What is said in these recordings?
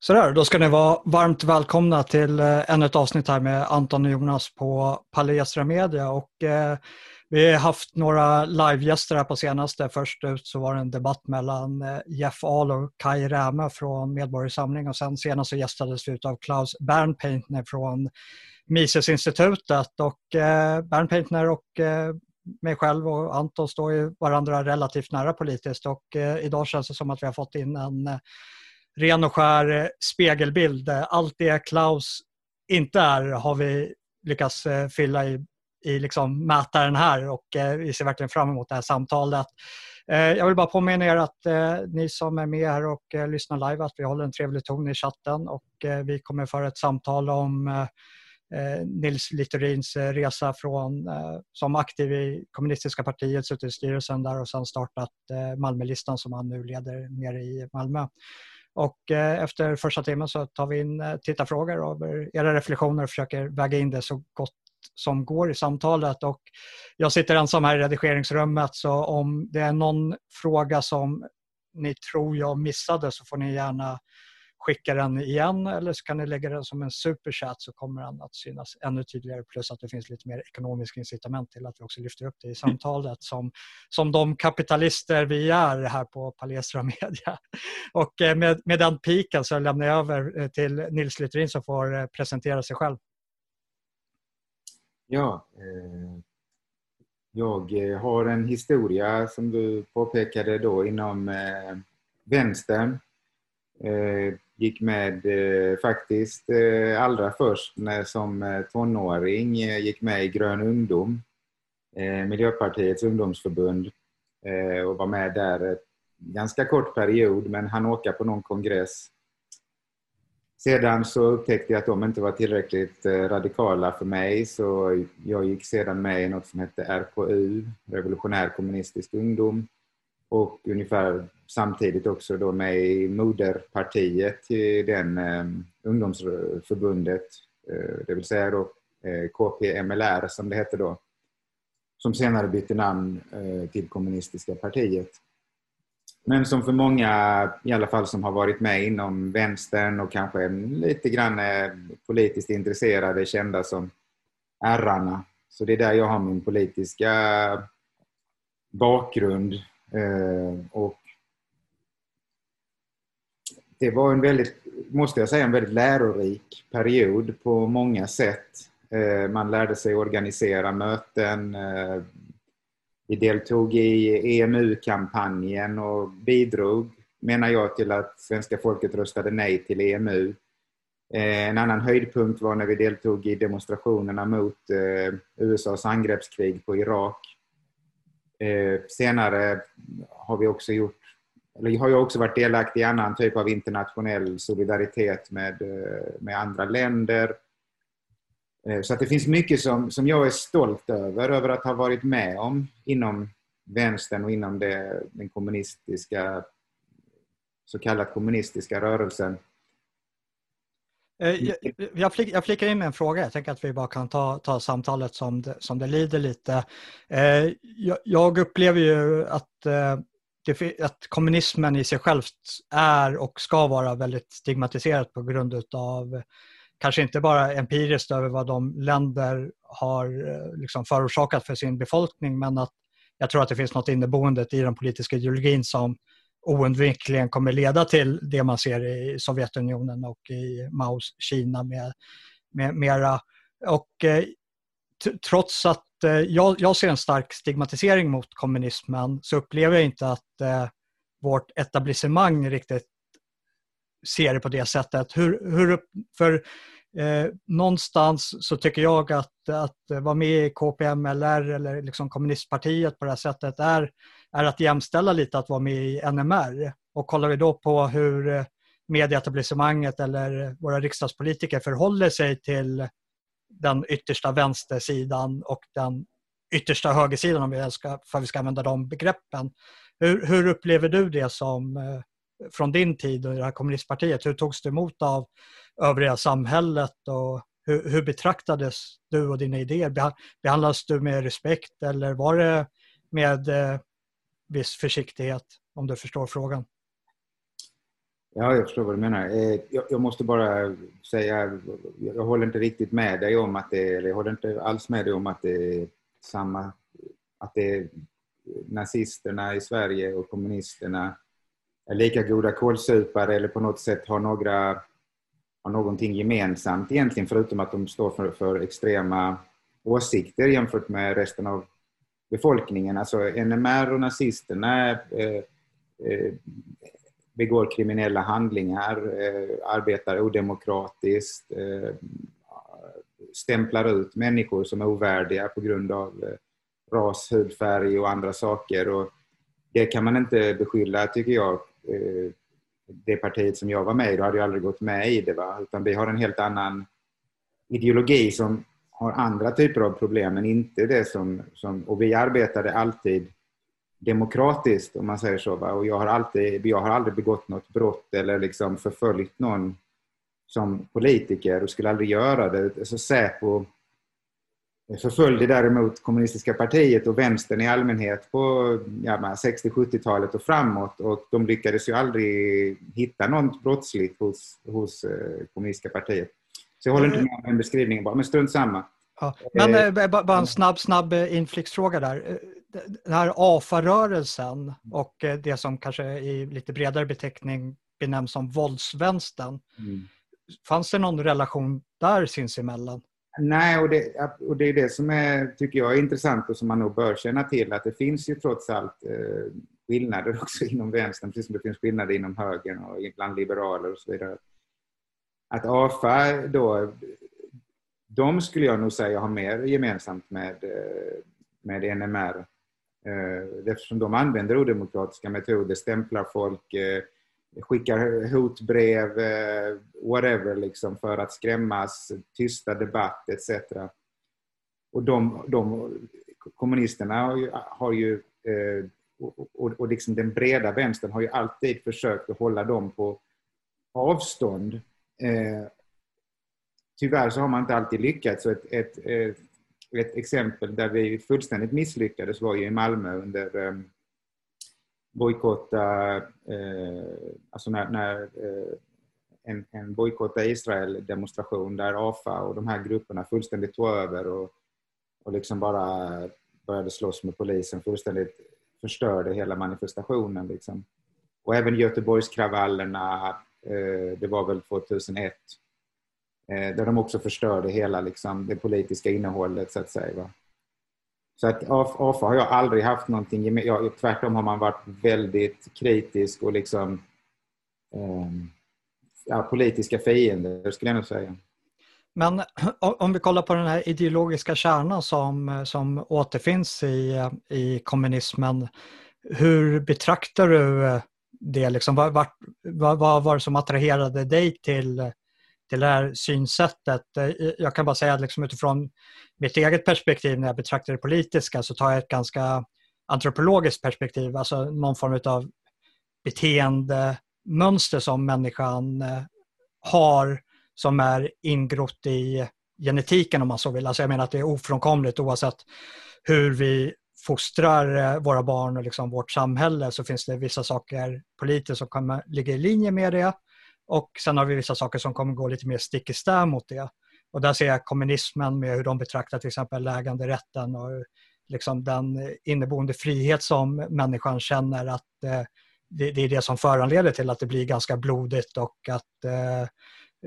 Sådär, då ska ni vara varmt välkomna till eh, ännu ett avsnitt här med Anton och Jonas på Palestra Media. Och, eh, vi har haft några livegäster här på senaste. Först ut så var det en debatt mellan eh, Jeff Ahl och Kai Räme från Medborgarsamling och sen senast så gästades vi av Klaus Bernpaintner från Misesinstitutet. Och eh, Bernpaintner och eh, mig själv och Anton står ju varandra relativt nära politiskt och eh, idag känns det som att vi har fått in en eh, ren och skär eh, spegelbild. Eh, allt det Klaus inte är har vi lyckats eh, fylla i, i liksom mätaren här och vi ser verkligen fram emot det här samtalet. Jag vill bara påminna er att ni som är med här och lyssnar live att vi håller en trevlig ton i chatten och vi kommer föra ett samtal om Nils Littorins resa från, som aktiv i kommunistiska partiet, suttit i styrelsen där och sen startat Malmölistan som han nu leder nere i Malmö. Och eh, efter första timmen så tar vi in eh, tittarfrågor och era reflektioner och försöker väga in det så gott som går i samtalet. Och jag sitter ensam här i redigeringsrummet så om det är någon fråga som ni tror jag missade så får ni gärna skicka den igen eller så kan ni lägga den som en superchat så kommer den att synas ännu tydligare plus att det finns lite mer ekonomiska incitament till att vi också lyfter upp det i samtalet som, som de kapitalister vi är här på Palestra Media. Och eh, med, med den piken så lämnar jag över eh, till Nils Littorin som får eh, presentera sig själv. Ja, eh, jag har en historia som du påpekade då inom eh, vänstern. Eh, gick med eh, faktiskt eh, allra först när som eh, tonåring eh, gick med i Grön ungdom, eh, Miljöpartiets ungdomsförbund eh, och var med där ett ganska kort period men han åka på någon kongress. Sedan så upptäckte jag att de inte var tillräckligt eh, radikala för mig så jag gick sedan med i något som hette RKU, Revolutionär kommunistisk ungdom och ungefär samtidigt också då med i moderpartiet i den eh, ungdomsförbundet, eh, det vill säga då eh, KPMLR som det hette då, som senare bytte namn eh, till kommunistiska partiet. Men som för många, i alla fall som har varit med inom vänstern och kanske lite grann eh, politiskt intresserade, kända som ärrarna. Så det är där jag har min politiska bakgrund eh, och det var en väldigt, måste jag säga, en väldigt lärorik period på många sätt. Eh, man lärde sig organisera möten. Eh, vi deltog i EMU-kampanjen och bidrog, menar jag, till att svenska folket röstade nej till EMU. Eh, en annan höjdpunkt var när vi deltog i demonstrationerna mot USAs angreppskrig på Irak. Senare har vi också gjort eller har jag också varit delaktig i annan typ av internationell solidaritet med, eh, med andra länder. Eh, så att det finns mycket som, som jag är stolt över, över att ha varit med om inom vänstern och inom det, den kommunistiska, så kallat kommunistiska rörelsen. Eh, jag, jag, flik, jag flikar in med en fråga. Jag tänker att vi bara kan ta, ta samtalet som det, som det lider lite. Jag, jag, upplever ju att, det, att kommunismen i sig själv är och ska vara väldigt stigmatiserat på grund av kanske inte bara empiriskt över vad de länder har eh, liksom förorsakat för sin befolkning men att jag tror att det finns något inneboende i den politiska ideologin som oundvikligen kommer leda till det man ser i Sovjetunionen och i Maos Kina med, med mera. Och eh, trots att Eh, jag, jag, ser en stark stigmatisering mot kommunismen så upplever jag inte att eh, vårt etablissemang riktigt ser det på det sättet. Hur, hur, för eh, någonstans så tycker jag att, att vara med i KPMLR eller liksom kommunistpartiet på det här sättet är är att jämställa lite att vara med i NMR. Och kollar vi då på hur eh, medieetablissemanget eller våra riksdagspolitiker förhåller sig till den yttersta vänstersidan och den yttersta högersidan om vi ska, för vi ska använda de begreppen. Hur, hur upplever du det som eh, från din tid och i det här kommunistpartiet? Hur togs det emot av övriga samhället och hur, hur betraktades du och dina idéer? Behandlades du med respekt eller var det med eh, viss försiktighet om du förstår frågan. Ja, jag förstår vad du menar. Eh, jag, måste bara säga, jag håller inte riktigt med dig om att det är, jag håller inte alls med dig om att det är samma, att det är nazisterna i Sverige och kommunisterna är lika goda kålsupare eller på något sätt har några har någonting gemensamt egentligen förutom att de står för, för extrema åsikter jämfört med resten av befolkningen. Alltså NMR och nazisterna eh, eh, begår kriminella handlingar, eh, arbetar odemokratiskt, eh, stämplar ut människor som är ovärdiga på grund av eh, ras, hudfärg och andra saker. Och det kan man inte beskylla, tycker jag, eh, det partiet som jag var med i. Då hade jag aldrig gått med i det. Va? Utan vi har en helt annan ideologi som har andra typer av problem men inte det som... som och vi arbetade alltid demokratiskt om man säger så. Va? Och jag har, alltid, jag har aldrig begått något brott eller liksom förföljt någon som politiker och skulle aldrig göra det. Så Säpo förföljde däremot kommunistiska partiet och vänstern i allmänhet på ja, 60-70-talet och framåt och de lyckades ju aldrig hitta något brottsligt hos, hos eh, kommunistiska partiet. Så jag håller inte med om den beskrivningen bara, men strunt samma. Ja, men eh, bara en snabb, snabb eh, inflicksfråga där. Eh, den här AFA-rörelsen och det som kanske i lite bredare beteckning benämns som våldsvänstern. Mm. Fanns det någon relation där sinsemellan? Nej, och det, och det är det som är, tycker jag är intressant och som man nog bör känna till att det finns ju trots allt eh, skillnader också inom vänstern, precis som det finns skillnader inom högern och bland liberaler och så vidare. Att AFA då, de skulle jag nog säga har mer gemensamt med, eh, med NMR. Eh, eftersom de använder odemokratiska metoder, stämplar folk, eh, skickar hotbrev, eh, whatever, liksom, för att skrämmas, tysta debatt etc. Och de, de kommunisterna har ju, har ju och, och, och liksom den breda vänstern har ju alltid försökt att hålla dem på avstånd. Tyvärr så har man inte alltid lyckats. Så ett, ett, ett, ett exempel där vi fullständigt misslyckades var ju i Malmö under eh, bojkotta, eh, alltså när, när eh, en, en bojkotta Israel-demonstration där AFA och de här grupperna fullständigt tog över och, och liksom bara började slåss med polisen, fullständigt förstörde hela manifestationen. Liksom. Och även Göteborgskravallerna, eh, det var väl 2001, Eh, där de också förstörde hela liksom, det politiska innehållet så att säga. Va? Så att AFA har jag aldrig haft någonting gemensamt. Tvärtom har man varit väldigt kritisk och liksom eh, ja, politiska fiender skulle jag nog säga. Men om vi kollar på den här ideologiska kärnan som, som återfinns i, i kommunismen. Hur betraktar du eh, det? Liksom, vad, vad, vad var det som attraherade dig till, till det här synsättet? Eh, jag kan bara säga att liksom utifrån mitt eget perspektiv när jag betraktar det politiska så tar jag ett ganska antropologiskt perspektiv, alltså någon form av beteendemönster som människan eh, har som är ingrott i genetiken om man så vill. Alltså jag menar att det är ofrånkomligt oavsett hur vi fostrar eh, våra barn och liksom vårt samhälle så finns det vissa saker politiskt som kommer ligger i linje med det och sen har vi vissa saker som kommer gå lite mer stick i stäv mot det. Och där ser jag kommunismen med hur de betraktar till exempel äganderätten och liksom den inneboende frihet som människan känner att eh, det, det, är det som föranleder till att det blir ganska blodigt och att eh,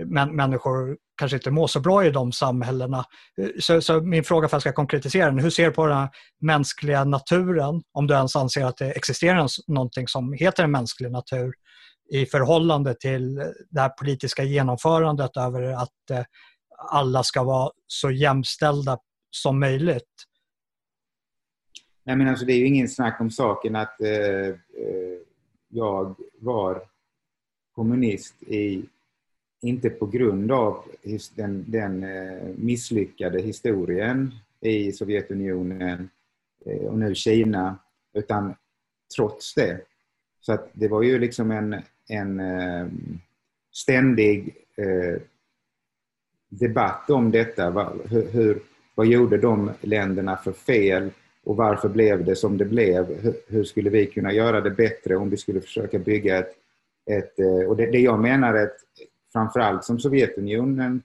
men, människor kanske inte mår så bra i de samhällena. Så, så min fråga för att jag ska konkretisera den, hur ser du på den mänskliga naturen, om du ens anser att det existerar någonting som heter en mänsklig natur i förhållande till det här politiska genomförandet över att eh, alla ska vara så jämställda som möjligt. Nej, men alltså, det är ju ingen snack om saken att eh, eh jag var kommunist i, inte på grund av den, den eh, misslyckade historien i Sovjetunionen och nu Kina, utan trots det. Så att det var ju liksom en, en eh, ständig eh, debatt om detta. Hur, vad gjorde de länderna för fel och varför blev det som det blev? Hur, hur skulle vi kunna göra det bättre om vi skulle försöka bygga ett, ett eh, och det, det jag menar är att framförallt som Sovjetunionen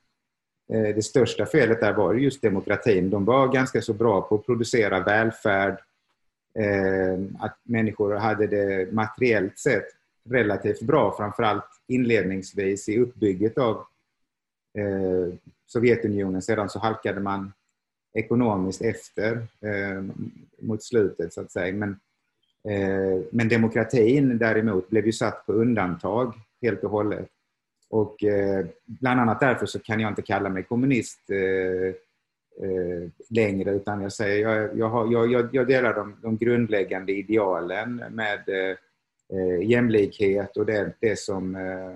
det största felet där var just demokratin. De var ganska så bra på att producera välfärd, att människor hade det materiellt sett relativt bra, framförallt inledningsvis i uppbygget av eh, Sovjetunionen. Sedan så halkade man ekonomiskt efter eh, mot slutet så att säga. Men, eh, men demokratin däremot blev ju satt på undantag helt och hållet. Och eh, bland annat därför så kan jag inte kalla mig kommunist eh, eh, längre utan jag säger jag, jag, har, jag, jag delar de, de grundläggande idealen med eh, eh, jämlikhet och det, det som eh,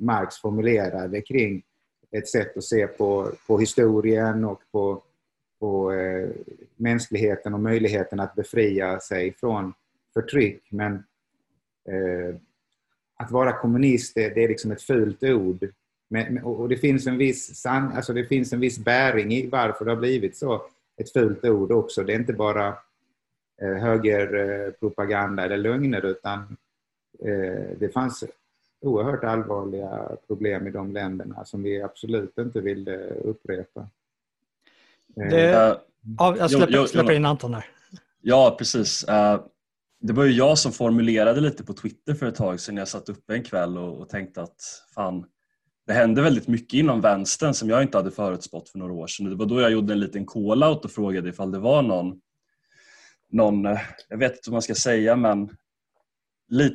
Marx formulerade kring ett sätt att se på, på historien och på, på eh, mänskligheten och möjligheten att befria sig från förtryck. Men eh, att vara kommunist, det, det, är liksom ett fult ord. Men, och det finns, en viss alltså det finns en viss bäring i varför det har blivit så ett fult ord också. Det är inte bara högerpropaganda eller lögner utan eh, det fanns oerhört allvarliga problem i de länderna som vi absolut inte vill upprepa. Det, jag släpper, jag, släpper in Anton här. Ja, precis. Det var ju jag som formulerade lite på Twitter för ett tag sedan jag satt uppe en kväll och, och tänkte att fan, det hände väldigt mycket inom vänstern som jag inte hade förutspått för några år sedan. Det var då jag gjorde en liten call-out och frågade ifall det var någon, någon, eh, jag vet inte vad man ska säga, men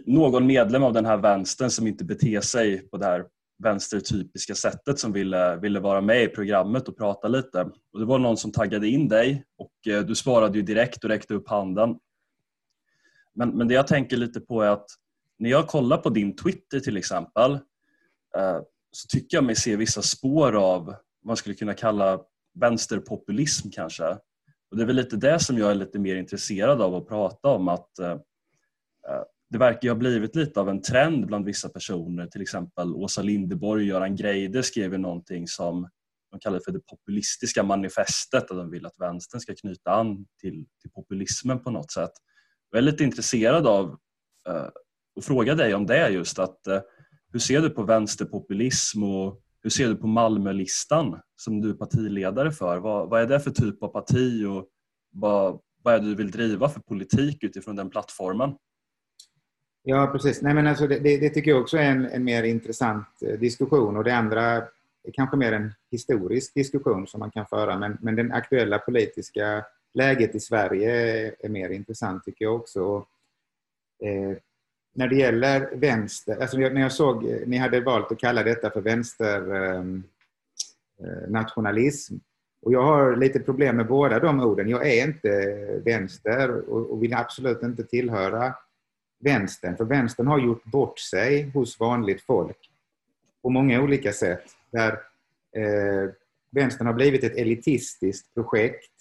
någon medlem av den här vänstern som inte beter sig på det här vänstertypiska sättet som ville, ville vara med i programmet och prata lite. Och det var någon som taggade in dig och eh, du svarade ju direkt och räckte upp handen. Men, men det jag tänker lite på är att när jag kollar på din Twitter till exempel eh, så tycker jag mig se vissa spår av vad man skulle kunna kalla vänsterpopulism kanske. Och det är väl lite det som jag är lite mer intresserad av att prata om att eh, eh det verkar ha blivit lite av en trend bland vissa personer. Till exempel Åsa Linderborg och Göran Greider skrev ju någonting som de kallar för det populistiska manifestet. Att de vill att vänstern ska knyta an till, till populismen på något sätt. Jag är lite intresserad av eh, att fråga dig om det just. att eh, Hur ser du på vänsterpopulism och hur ser du på Malmölistan som du är partiledare för? Vad, vad är det för typ av parti och vad, vad är det du vill driva för politik utifrån den plattformen? Ja, precis. Nej, men alltså det, det, det tycker jag också är en, en, mer intressant eh, diskussion och det andra är kanske mer en historisk diskussion som man kan föra. Men, men det aktuella politiska läget i Sverige är, är mer intressant tycker jag också. Eh, när det gäller vänster, alltså när jag såg, eh, ni hade valt att kalla detta för vänsternationalism. Ehm, eh, och jag har lite problem med båda de orden. Jag är inte vänster och, och vill absolut inte tillhöra vänstern. För vänstern har gjort bort sig hos vanligt folk på många olika sätt. Där eh, vänstern har blivit ett elitistiskt projekt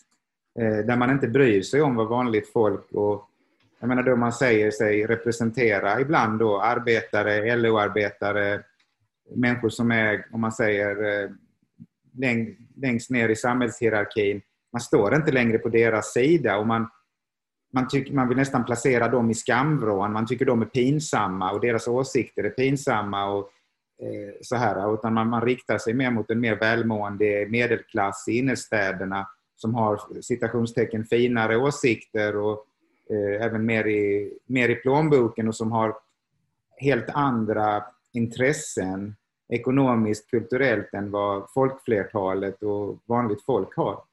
eh, där man inte bryr sig om vad vanligt folk och jag menar då man säger sig representera ibland då arbetare, LO-arbetare, människor som är, om man säger, eh, läng, längst ner i samhällshierarkin. Man står inte längre på deras sida och man man, tycker, man vill nästan placera dem i skamvrån. Man tycker de är pinsamma och deras åsikter är pinsamma. Och, eh, så här, utan man, man riktar sig mer mot en mer välmående medelklass i innerstäderna som har eh, citationstecken finare åsikter och Eh, även mer i, mer i plånboken och som har helt andra intressen ekonomiskt, kulturellt än vad folkflertalet och vanligt folk har.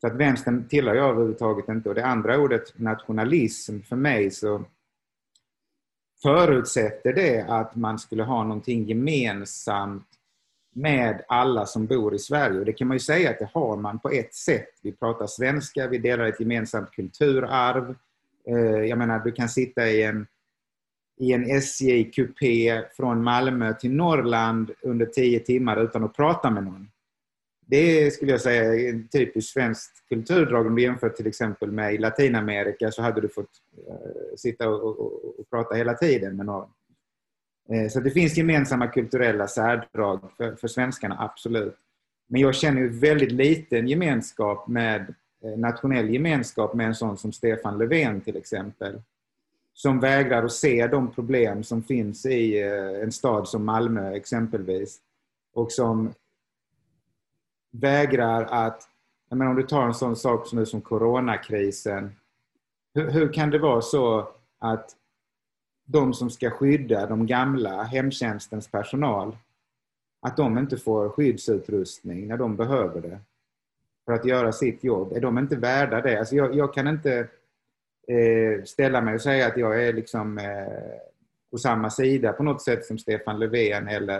Så att vänstern tillhör jag överhuvudtaget inte. Och det andra ordet, nationalism, för mig så förutsätter det att man skulle ha någonting gemensamt med alla som bor i Sverige. Och det kan man ju säga att det har man på ett sätt. Vi pratar svenska, vi delar ett gemensamt kulturarv. Eh, jag menar, du kan sitta i en, i en SJ-kupé från Malmö till Norrland under tio timmar utan att prata med någon. Det skulle jag säga är en typisk svenskt kulturdrag. Om du jämför till exempel med i Latinamerika så hade du fått eh, sitta och, och, och, prata hela tiden med någon. Eh, så det finns gemensamma kulturella särdrag för, för svenskarna, absolut. Men jag känner ju väldigt liten gemenskap med Eh, nationell gemenskap med en sån som Stefan Löfven till exempel. som vägrar att se de problem som finns i eh, en stad som Malmö exempelvis. Och som vägrar att, jag menar om du tar en sån sak som, nu som coronakrisen. Hur, hur kan det vara så att de som ska skydda de gamla, hemtjänstens personal, att de inte får skyddsutrustning när de behöver det för att göra sitt jobb. Är de inte värda det? Alltså jag, jag kan inte eh, ställa mig och säga att jag är liksom eh, på samma sida på något sätt som Stefan Löfven eller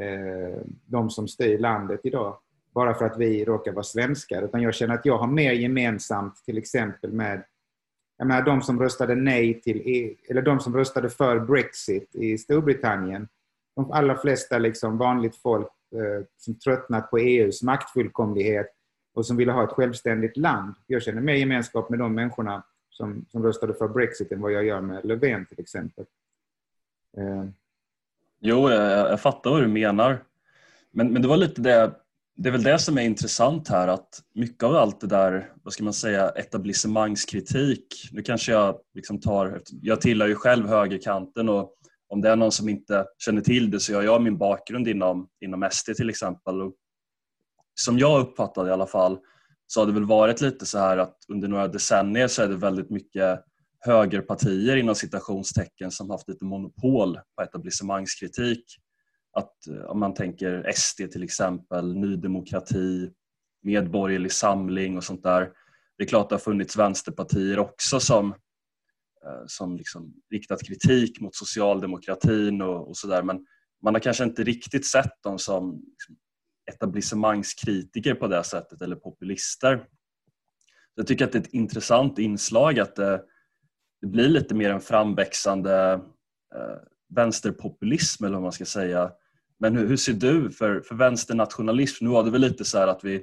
eh, de som styr landet idag. Bara för att vi råkar vara svenskar. Utan jag känner att jag har mer gemensamt till exempel med jag menar, de som röstade nej till, e, eller de som röstade för Brexit i Storbritannien. De allra flesta liksom vanligt folk eh, som tröttnat på EUs maktfullkomlighet och som ville ha ett självständigt land. Jag känner mer gemenskap med de människorna som, som röstade för Brexit än vad jag gör med Löfven till exempel. Eh. Jo, jag, jag fattar vad du menar. Men, men det var lite det, det är väl det som är intressant här att mycket av allt det där, vad ska man säga, etablissemangskritik, nu kanske jag liksom tar, jag tillhör ju själv högerkanten och om det är någon som inte känner till det så har jag min bakgrund inom, inom SD till exempel. Och som jag uppfattade i alla fall så har det väl varit lite så här att under några decennier så är det väldigt mycket högerpartier inom citationstecken som haft lite monopol på etablissemangskritik. Att eh, om man tänker SD till exempel, Ny Demokrati, Medborgerlig Samling och sånt där. Det är klart det har funnits vänsterpartier också som, eh, som liksom riktat kritik mot socialdemokratin och, och sådär men man har kanske inte riktigt sett dem som liksom etablissemangskritiker på det sättet eller populister. Jag tycker att det är ett intressant inslag att det, det blir lite mer en framväxande eh, vänsterpopulism eller vad man ska säga. Men hur, hur, ser du för, för vänsternationalism? Nu var det väl lite så att vi,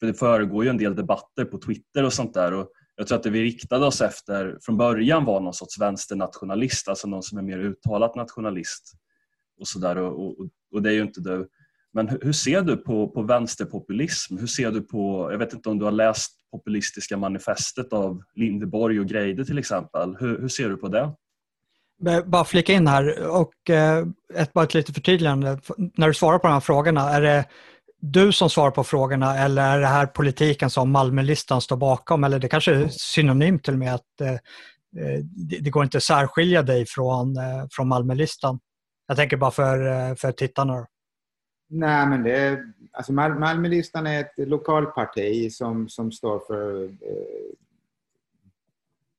för det föregår ju en del debatter på Twitter och sånt där och jag tror att det vi riktade oss efter från början var någon sorts vänsternationalist, alltså någon som är mer uttalat nationalist och sådär och, och, och det är ju inte du. Men hur ser du på, på vänsterpopulism? Hur ser du på, jag vet inte om du har läst populistiska manifestet av Lindeborg och Greide till exempel. Hur, hur ser du på det? Bara flika in här och eh, ett, bara ett litet förtydligande. När du svarar på de här frågorna, är det du som svarar på frågorna eller är det här politiken som Malmölistan står bakom? Eller det kanske är synonymt till och med att eh, eh, det, det går inte att särskilja dig från, eh, från Malmölistan. Jag tänker bara för, eh, för tittarna. Nej, men det är, alltså Mal Malmölistan är ett lokalparti som, som står för eh,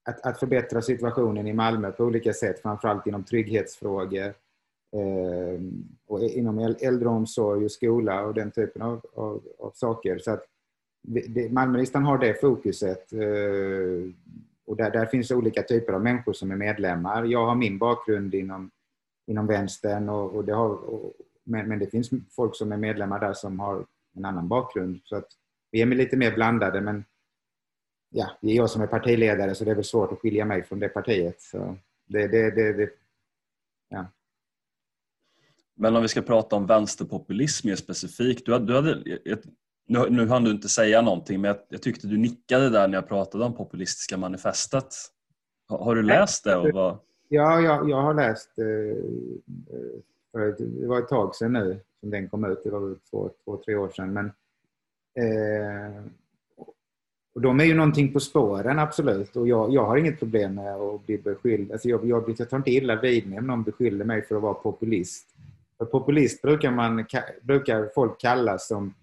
att, att förbättra situationen i Malmö på olika sätt, framförallt inom trygghetsfrågor eh, och inom äldreomsorg och skola och den typen av, av, av saker. Så att det, Malmölistan har det fokuset. Eh, och där, där finns olika typer av människor som är medlemmar. Jag har min bakgrund inom, inom vänstern och, och det har, och, men, men det finns folk som är medlemmar där som har en annan bakgrund. Så att vi är lite mer blandade men ja, det är jag som är partiledare så det är väl svårt att skilja mig från det partiet. Så det, det, det, det ja. Men om vi ska prata om vänsterpopulism mer specifikt. Du hade, du hade ett, nu, nu hann du inte säga någonting men jag, jag, tyckte du nickade där när jag pratade om populistiska manifestet. Har, har du läst det? Och vad... Ja, jag, jag har läst eh, eh det var ett tag sedan nu som den kom ut. Det var väl två, två tre år sedan. Men, eh, och de är ju någonting på spåren, absolut. Och jag, jag har inget problem med att bli beskylld. Alltså jag, jag, jag tar inte illa vid mig om någon beskyller mig för att vara populist. För populist brukar, man, brukar folk kalla som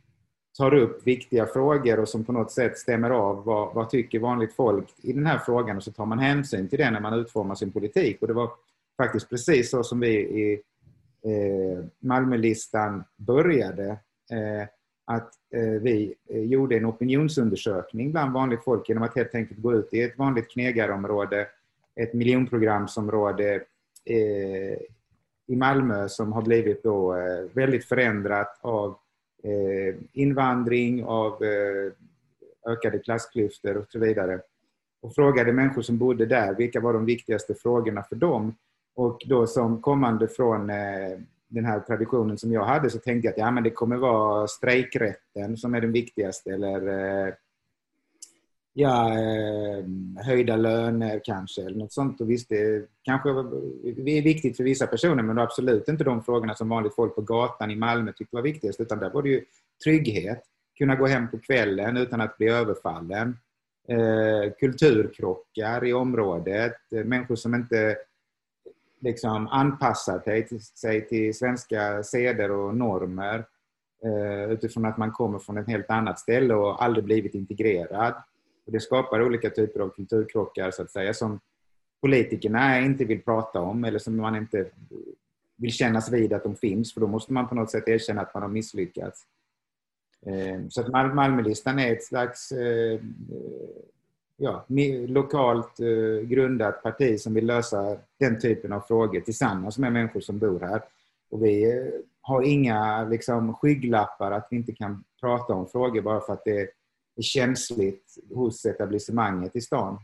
tar upp viktiga frågor och som på något sätt stämmer av vad, vad tycker vanligt folk i den här frågan och så tar man hänsyn till det när man utformar sin politik. Och det var faktiskt precis så som vi i eh, Malmölistan började. Eh, att eh, vi eh, gjorde en opinionsundersökning bland vanligt folk genom att helt enkelt gå ut i ett vanligt knegarområde, ett miljonprogramsområde eh, i Malmö som har blivit då eh, väldigt förändrat av eh, invandring, av eh, ökade klassklyftor och så vidare. Och frågade människor som bodde där vilka var de viktigaste frågorna för dem. Och då som kommande från eh, den här traditionen som jag hade så tänkte jag att ja, men det kommer vara strejkrätten som är den viktigaste eller eh, ja, eh, höjda löner kanske eller något sånt. Och visst, det kanske är viktigt för vissa personer men det absolut inte de frågorna som vanligt folk på gatan i Malmö tyckte var viktigast utan där var det ju trygghet, kunna gå hem på kvällen utan att bli överfallen, kulturkrockar i området, människor som inte liksom anpassar sig till, svenska seder och normer eh, utifrån att man kommer från ett helt annat ställe och aldrig blivit integrerad. Och det skapar olika typer av kulturkrockar så att säga som politikerna inte vill prata om eller som man inte vill kännas vid att de finns för då måste man på något sätt erkänna att man har misslyckats. Eh, så att Malmölistan är ett slags eh, ja, lokalt eh, grundat parti som vill lösa den typen av frågor tillsammans med människor som bor här. Och vi eh, har inga liksom, skygglappar att vi inte kan prata om frågor bara för att det är känsligt hos etablissemanget i stan.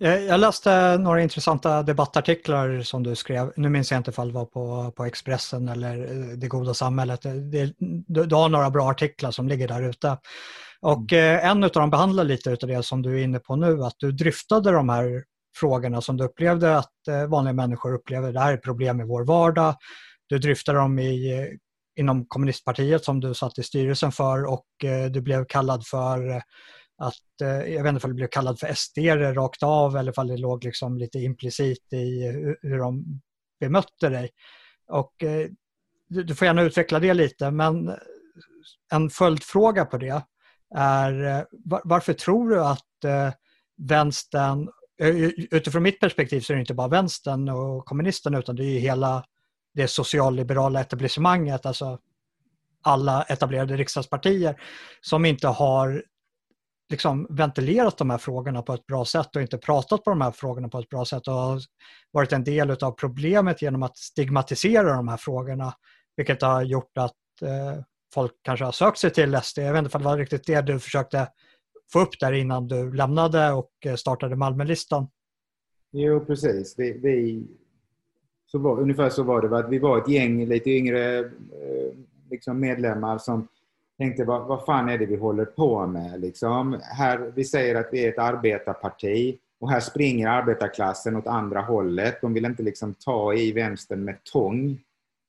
Jag läste några intressanta debattartiklar som du skrev. Nu minns jag inte ifall det var på, på Expressen eller Det goda samhället. Det, du, du har några bra artiklar som ligger där ute. Och mm. Eh, en av dem behandlar lite av det som du är inne på nu, att du dryftade de här frågorna som du upplevde att eh, vanliga människor upplever. Det här är problem i vår vardag. Du dryftade dem i, eh, inom kommunistpartiet som du satt i styrelsen för och du blev kallad för att, eh, jag vet inte om det blev kallad för SD rakt av eller om det låg liksom lite implicit i hur de bemötte dig. Och eh, du får gärna utveckla det lite, men en följdfråga på det är eh, varför tror du att vänstern, utifrån mitt perspektiv så är det inte bara vänstern och kommunisterna utan det är hela det socialliberala etablissemanget, alltså alla etablerade riksdagspartier som inte har liksom ventilerat de här frågorna på ett bra sätt och inte pratat på de här frågorna på ett bra sätt och har varit en del av problemet genom att stigmatisera de här frågorna, vilket har gjort att eh, folk kanske har sökt sig till SD. Jag vet inte om det var riktigt det du försökte få upp där innan du lämnade och eh, startade Malmölistan. Jo, precis. Vi, vi, så var, ungefär så var det. Vi var ett gäng lite yngre eh, liksom medlemmar som tänkte vad, vad fan är det vi håller på med? Liksom? Här, vi säger att vi är ett arbetarparti och här springer arbetarklassen åt andra hållet. De vill inte liksom ta i vänstern med tång.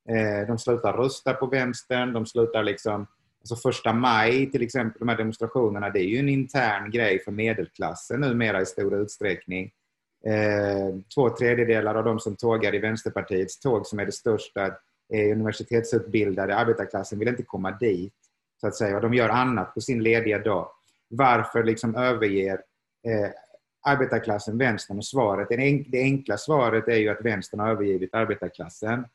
Eh, de slutar rösta på vänstern, de slutar liksom Alltså första maj till exempel, de här demonstrationerna, det är ju en intern grej för medelklassen numera i stor utsträckning. Eh, två tredjedelar av de som tågar i Vänsterpartiets tåg, som är det största, är universitetsutbildade. Arbetarklassen vill inte komma dit så att säga, och de gör annat på sin lediga dag. Varför liksom överger eh, arbetarklassen vänstern? Och svaret, det enkla svaret är ju att vänstern har övergivit arbetarklassen.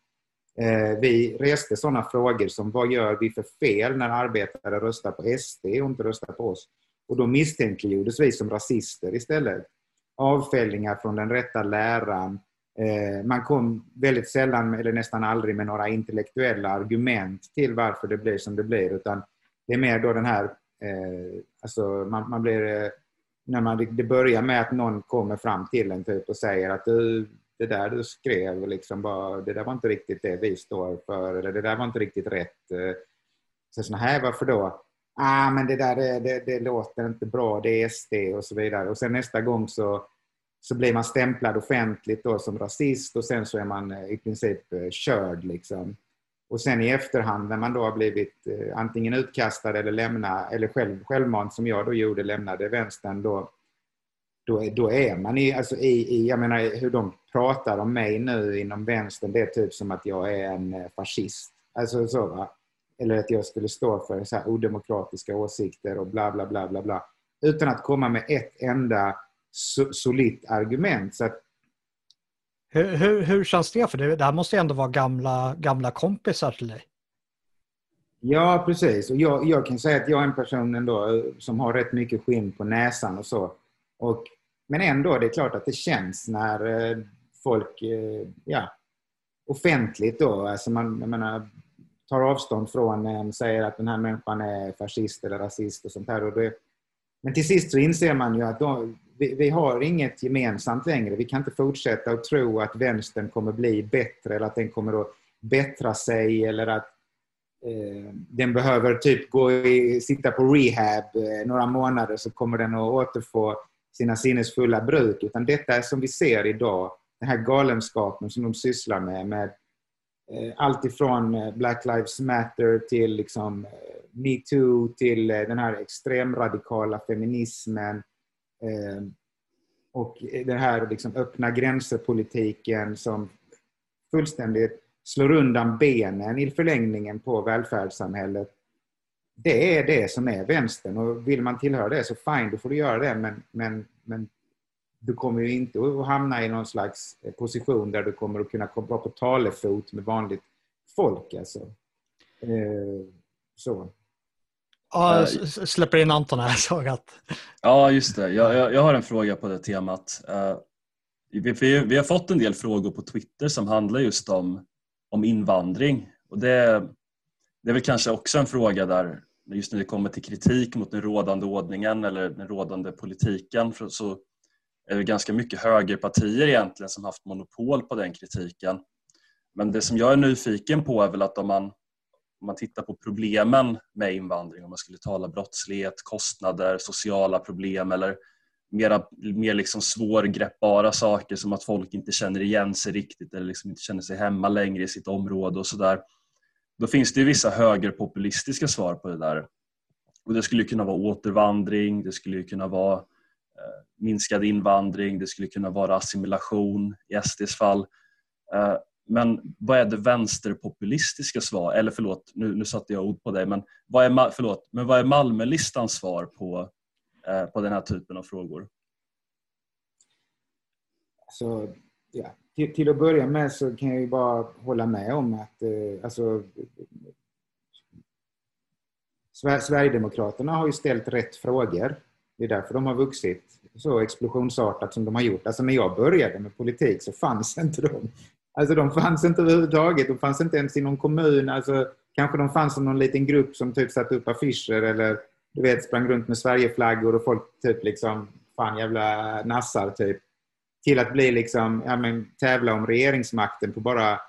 Eh, vi reste sådana frågor som vad gör vi för fel när arbetare röstar på SD och inte röstar på oss? Och då misstänkliggjordes vi som rasister istället. Avfällningar från den rätta läran. Eh, man kom väldigt sällan, eller nästan aldrig, med några intellektuella argument till varför det blir som det blir, utan det är mer då den här, eh, alltså man, man blir, eh, när man, det börjar med att någon kommer fram till en typ och säger att du, det där du skrev, liksom bara, det där var inte riktigt det vi står för, eller det där var inte riktigt rätt. Så såna här, varför då? Ah, men det där det, det, det låter inte bra, det är SD och så vidare. Och sen nästa gång så, så blir man stämplad offentligt då som rasist och sen så är man eh, i princip eh, körd. Liksom. Och sen i efterhand när man då har blivit eh, antingen utkastad eller lämna eller själv, självmant som jag då gjorde, lämnade vänstern, då, då, då är man i, alltså i, i, jag menar hur de pratar om mig nu inom vänstern, det är typ som att jag är en eh, fascist. Alltså så va. Eller att jag skulle stå för så här odemokratiska åsikter och bla bla bla bla bla. Utan att komma med ett enda solitt argument. Så att hur, hur, hur känns det? För dig? det här måste ju ändå vara gamla, gamla kompisar till dig. Ja, precis. Och jag, jag kan säga att jag är en person ändå eh, som har rätt mycket skinn på näsan och så. Och, men ändå, det är klart att det känns när eh, folk, eh, ja, offentligt då, alltså man, jag menar, tar avstånd från en, säger att den här människan är fascist eller rasist och sånt här. Och det, men till sist så inser man ju att de, vi, vi, har inget gemensamt längre. Vi kan inte fortsätta att tro att vänstern kommer bli bättre eller att den kommer att bättra sig eller att eh, den behöver typ gå i, sitta på rehab eh, några månader så kommer den att återfå sina sinnesfulla bruk. Utan detta är som vi ser idag, den här galenskapen som de sysslar med. med eh, allt ifrån eh, Black Lives Matter till liksom, eh, metoo till eh, den här extremradikala feminismen. Eh, och den här liksom öppna gränser-politiken som fullständigt slår undan benen i förlängningen på välfärdssamhället. Det är det som är vänstern och vill man tillhöra det så fine, då får du göra det men, men, men du kommer ju inte att hamna i någon slags position där du kommer att kunna vara på talefot med vanligt folk. Alltså. Eh, så. Ja, jag släpper in Anton här. Såg att... Ja, just det. Jag, jag, jag, har en fråga på det temat. Uh, vi, vi, vi, har fått en del frågor på Twitter som handlar just om, om invandring. Och det, det är väl kanske också en fråga där just när det kommer till kritik mot den rådande ordningen eller den rådande politiken så är det ganska mycket högerpartier egentligen som haft monopol på den kritiken. Men det som jag är nyfiken på är väl att om man om man tittar på problemen med invandring, om man skulle tala brottslighet, kostnader, sociala problem eller mera, mer liksom svårgreppbara saker som att folk inte känner igen sig riktigt eller liksom inte känner sig hemma längre i sitt område och sådär. Då finns det vissa högerpopulistiska svar på det där. Och det skulle kunna vara återvandring, det skulle kunna vara eh, minskad invandring, det skulle kunna vara assimilation i SDs fall. Eh, men vad är det vänsterpopulistiska svar? Eller förlåt, nu, nu satte jag ord på dig. Men vad är, förlåt, men vad är Malmölistans svar på, eh, på den här typen av frågor? Så, ja. till, till att börja med så kan jag ju bara hålla med om att eh, alltså, Sverigedemokraterna har ju ställt rätt frågor. Det är därför de har vuxit så explosionsartat som de har gjort. Alltså när jag började med politik så fanns inte de. Alltså de fanns inte överhuvudtaget. De fanns inte ens i någon kommun. Alltså, kanske de fanns som någon liten grupp som typ satte upp affischer eller du vet, sprang runt med Sverigeflaggor och folk typ liksom, fan jävla nassar typ. Till att bli liksom, ja men tävla om regeringsmakten på bara,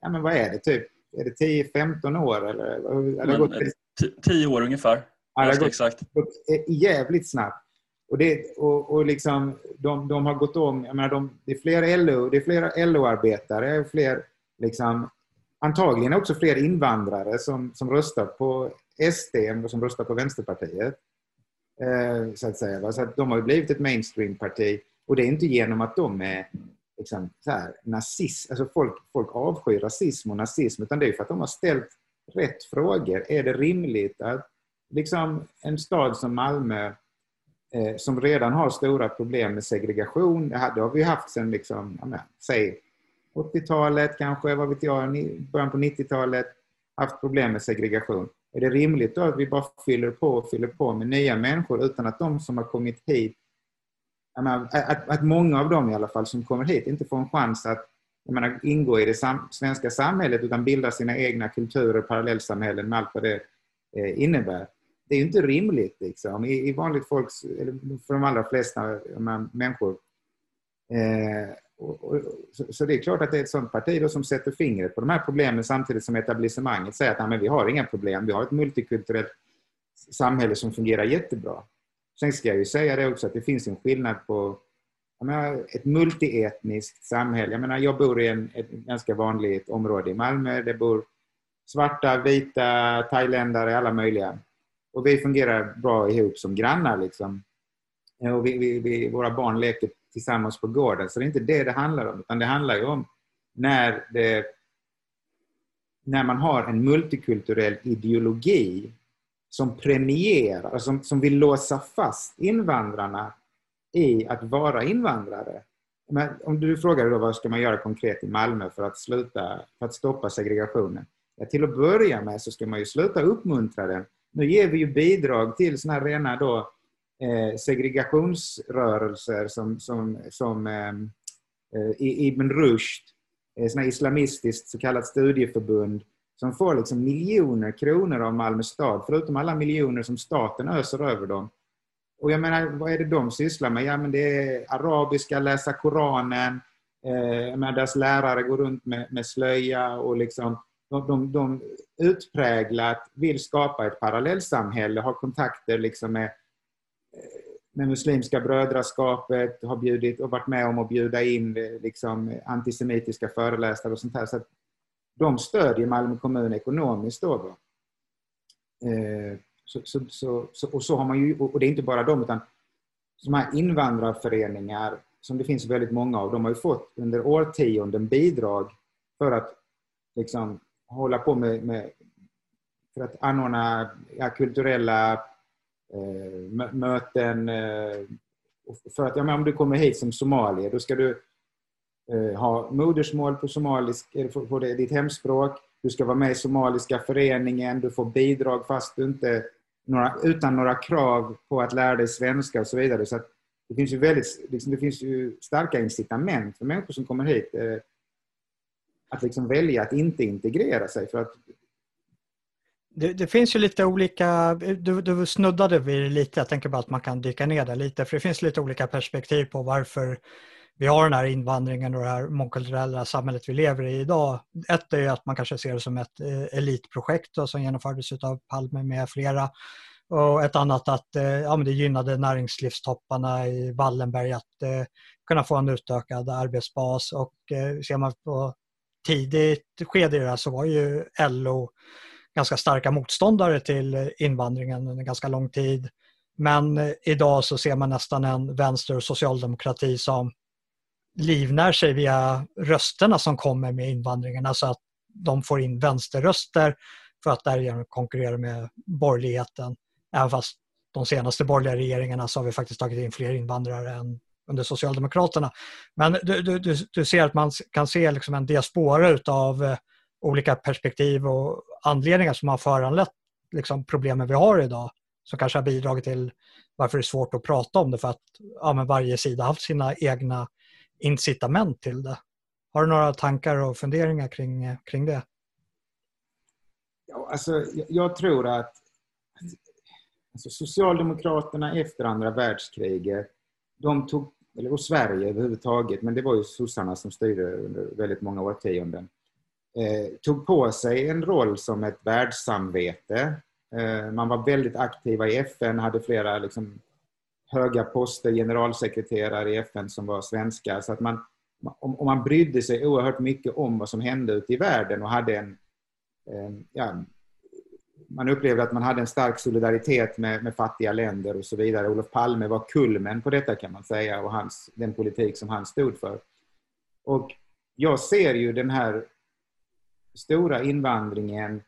ja men vad är det typ? Är det 10-15 år eller? Men, gått... 10 år ungefär. Ja, det har gått, exakt. gått jävligt snabbt. Och, det, och, och liksom, de, de har gått om, jag menar, de, det är fler LO, det är fler LO-arbetare, fler, liksom, antagligen också fler invandrare som, som röstar på SD än som röstar på Vänsterpartiet. Eh, så att säga. Så att de har blivit ett mainstream-parti och det är inte genom att de är liksom, så här, nazist, alltså folk, folk avskyr rasism och nazism utan det är för att de har ställt rätt frågor. Är det rimligt att liksom, en stad som Malmö eh, som redan har stora problem med segregation. Det har vi haft sedan, liksom, ja, säg 80-talet kanske, vad vet jag, början på 90-talet, haft problem med segregation. Är det rimligt då att vi bara fyller på och fyller på med nya människor utan att de som har kommit hit, menar, att, att många av dem i alla fall som kommer hit inte får en chans att menar, ingå i det sam svenska samhället utan bilda sina egna kulturer, parallellsamhällen med allt vad det eh, innebär det är ju inte rimligt liksom. I, i vanligt folks, eller för de allra flesta människor. Eh, och, och, så, så, det är klart att det är ett sånt parti då som sätter fingret på de här problemen samtidigt som etablissemanget säger att men vi har inga problem, vi har ett multikulturellt samhälle som fungerar jättebra. Sen ska jag ju säga det också att det finns en skillnad på menar, ett multietniskt samhälle. Jag, menar, jag bor i en, ett ganska vanligt område i Malmö. Det bor svarta, vita, thailändare, alla möjliga. Och vi fungerar bra ihop som grannar. Liksom. Och vi, vi, vi, våra barn leker tillsammans på gården. Så det är inte det det handlar om. Utan det handlar ju om när, det, när man har en multikulturell ideologi som premierar, alltså som, som vill låsa fast invandrarna i att vara invandrare. Men om du frågar då vad ska man göra konkret i Malmö för att, sluta, för att stoppa segregationen? Ja, till att börja med så ska man ju sluta uppmuntra den nu ger vi ju bidrag till såna här rena då, eh, segregationsrörelser som, som, som ehm, eh, Ibn Rushd, eh, såna islamistiskt så kallat studieförbund som får liksom miljoner kronor av Malmö stad, förutom alla miljoner som staten öser över dem. Och jag menar, vad är det de sysslar med? Ja, men det är arabiska, läsa Koranen, eh, menar, deras lärare går runt med, med slöja och liksom, de, de, de utpräglat vill skapa ett parallellsamhälle, har kontakter liksom med, eh, med Muslimska brödraskapet, har bjudit och varit med om att bjuda in eh, liksom, antisemitiska föreläsare och sånt här. Så de stödjer Malmö kommun ekonomiskt. Då, eh, så, så, så, så, och, så har man ju, och det är inte bara de, utan de här invandrarföreningar, som det finns väldigt många av, de har ju fått under årtionden bidrag för att liksom hålla på med, med för att anordna ja, kulturella eh, möten. Eh, för att, ja, om du kommer hit som somalier, då ska du eh, ha modersmål på somalisk, eh, på, på ditt hemspråk. Du ska vara med i somaliska föreningen, du får bidrag fast du inte några, utan några krav på att lära dig svenska och så vidare. Så det finns ju väldigt, liksom, det finns ju starka incitament för människor som kommer hit eh, att liksom välja att inte integrera sig. För att det, det, finns ju lite olika, du, du snuddade vid det lite, jag tänker bara att man kan dyka ner där lite, för det finns lite olika perspektiv på varför vi har den här invandringen och det här mångkulturella samhället vi lever i idag. Ett är att man kanske ser det som ett eh, elitprojekt då, som genomfördes av Palme med flera. Och ett annat att eh, ja, men det gynnade näringslivstopparna i Wallenberg att eh, kunna få en utökad arbetsbas. Och eh, ser man på tidigt skede i det här så var ju LO ganska starka motståndare till invandringen under ganska lång tid. Men eh, idag så ser man nästan en vänster och socialdemokrati som livnär sig via rösterna som kommer med invandringen. Alltså att de får in vänsterröster för att därigenom konkurrera med borgerligheten. Även fast de senaste borgerliga regeringarna så har vi faktiskt tagit in fler invandrare än under Socialdemokraterna. Men du, du, du ser att man kan se liksom en diaspora av eh, olika perspektiv och anledningar som har föranlett liksom, problemen vi har idag som kanske har bidragit till varför det är svårt att prata om det för att ja, men varje sida har haft sina egna incitament till det. Har du några tankar och funderingar kring, kring det? Ja, alltså, jag, jag tror att alltså, Socialdemokraterna efter andra världskriget, de tog, eller och Sverige överhuvudtaget, men det var ju sossarna som styrde under väldigt många årtionden, eh, tog på sig en roll som ett världssamvete. Eh, man var väldigt aktiva i FN, hade flera liksom, höga poster, generalsekreterare i FN som var svenskar. Så att man, om, om man brydde sig oerhört mycket om vad som hände ute i världen och hade en, en ja, man upplevde att man hade en stark solidaritet med, med, fattiga länder och så vidare. Olof Palme var kulmen på detta kan man säga och hans, den politik som han stod för. Och jag ser ju den här stora invandringen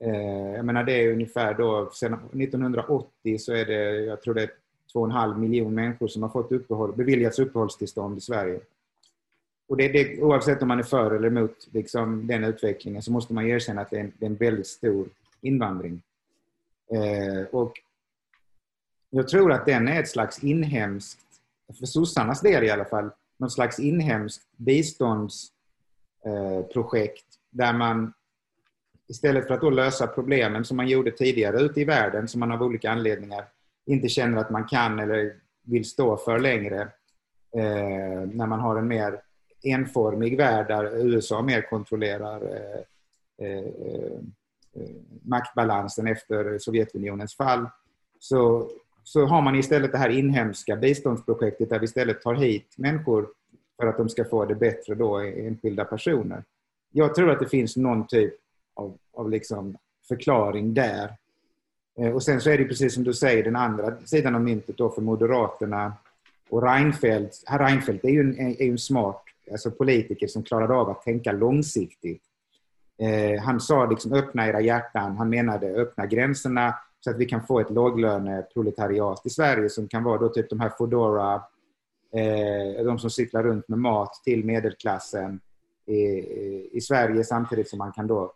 eh, jag menar det är ungefär då, sedan 1980 så är det, jag tror det är 2,5 miljon människor som har fått uppehåll, beviljats uppehållstillstånd i Sverige. Och det, det, oavsett om man är för eller emot liksom, den utvecklingen så måste man erkänna att det är en, det är en väldigt stor invandring. Eh, och jag tror att den är ett slags inhemskt, för sossarnas del i alla fall, något slags inhemskt biståndsprojekt eh, där man istället för att då lösa problemen som man gjorde tidigare ute i världen, som man av olika anledningar inte känner att man kan eller vill stå för längre, eh, när man har en mer enformig värld där USA mer kontrollerar eh, eh, Eh, maktbalansen efter Sovjetunionens fall, så, så har man istället det här inhemska biståndsprojektet där vi istället tar hit människor för att de ska få det bättre då, eh, enskilda personer. Jag tror att det finns någon typ av, av liksom förklaring där. Eh, och sen så är det precis som du säger, den andra sidan av myntet då för Moderaterna och Reinfeldt. Herr Reinfeldt är ju en, är ju en smart alltså politiker som klarade av att tänka långsiktigt. Eh, han sa liksom öppna era hjärtan, han menade öppna gränserna så att vi kan få ett låglöneproletariat i Sverige som kan vara då typ de här Foodora, eh, de som cyklar runt med mat till medelklassen i, i Sverige samtidigt som man kan då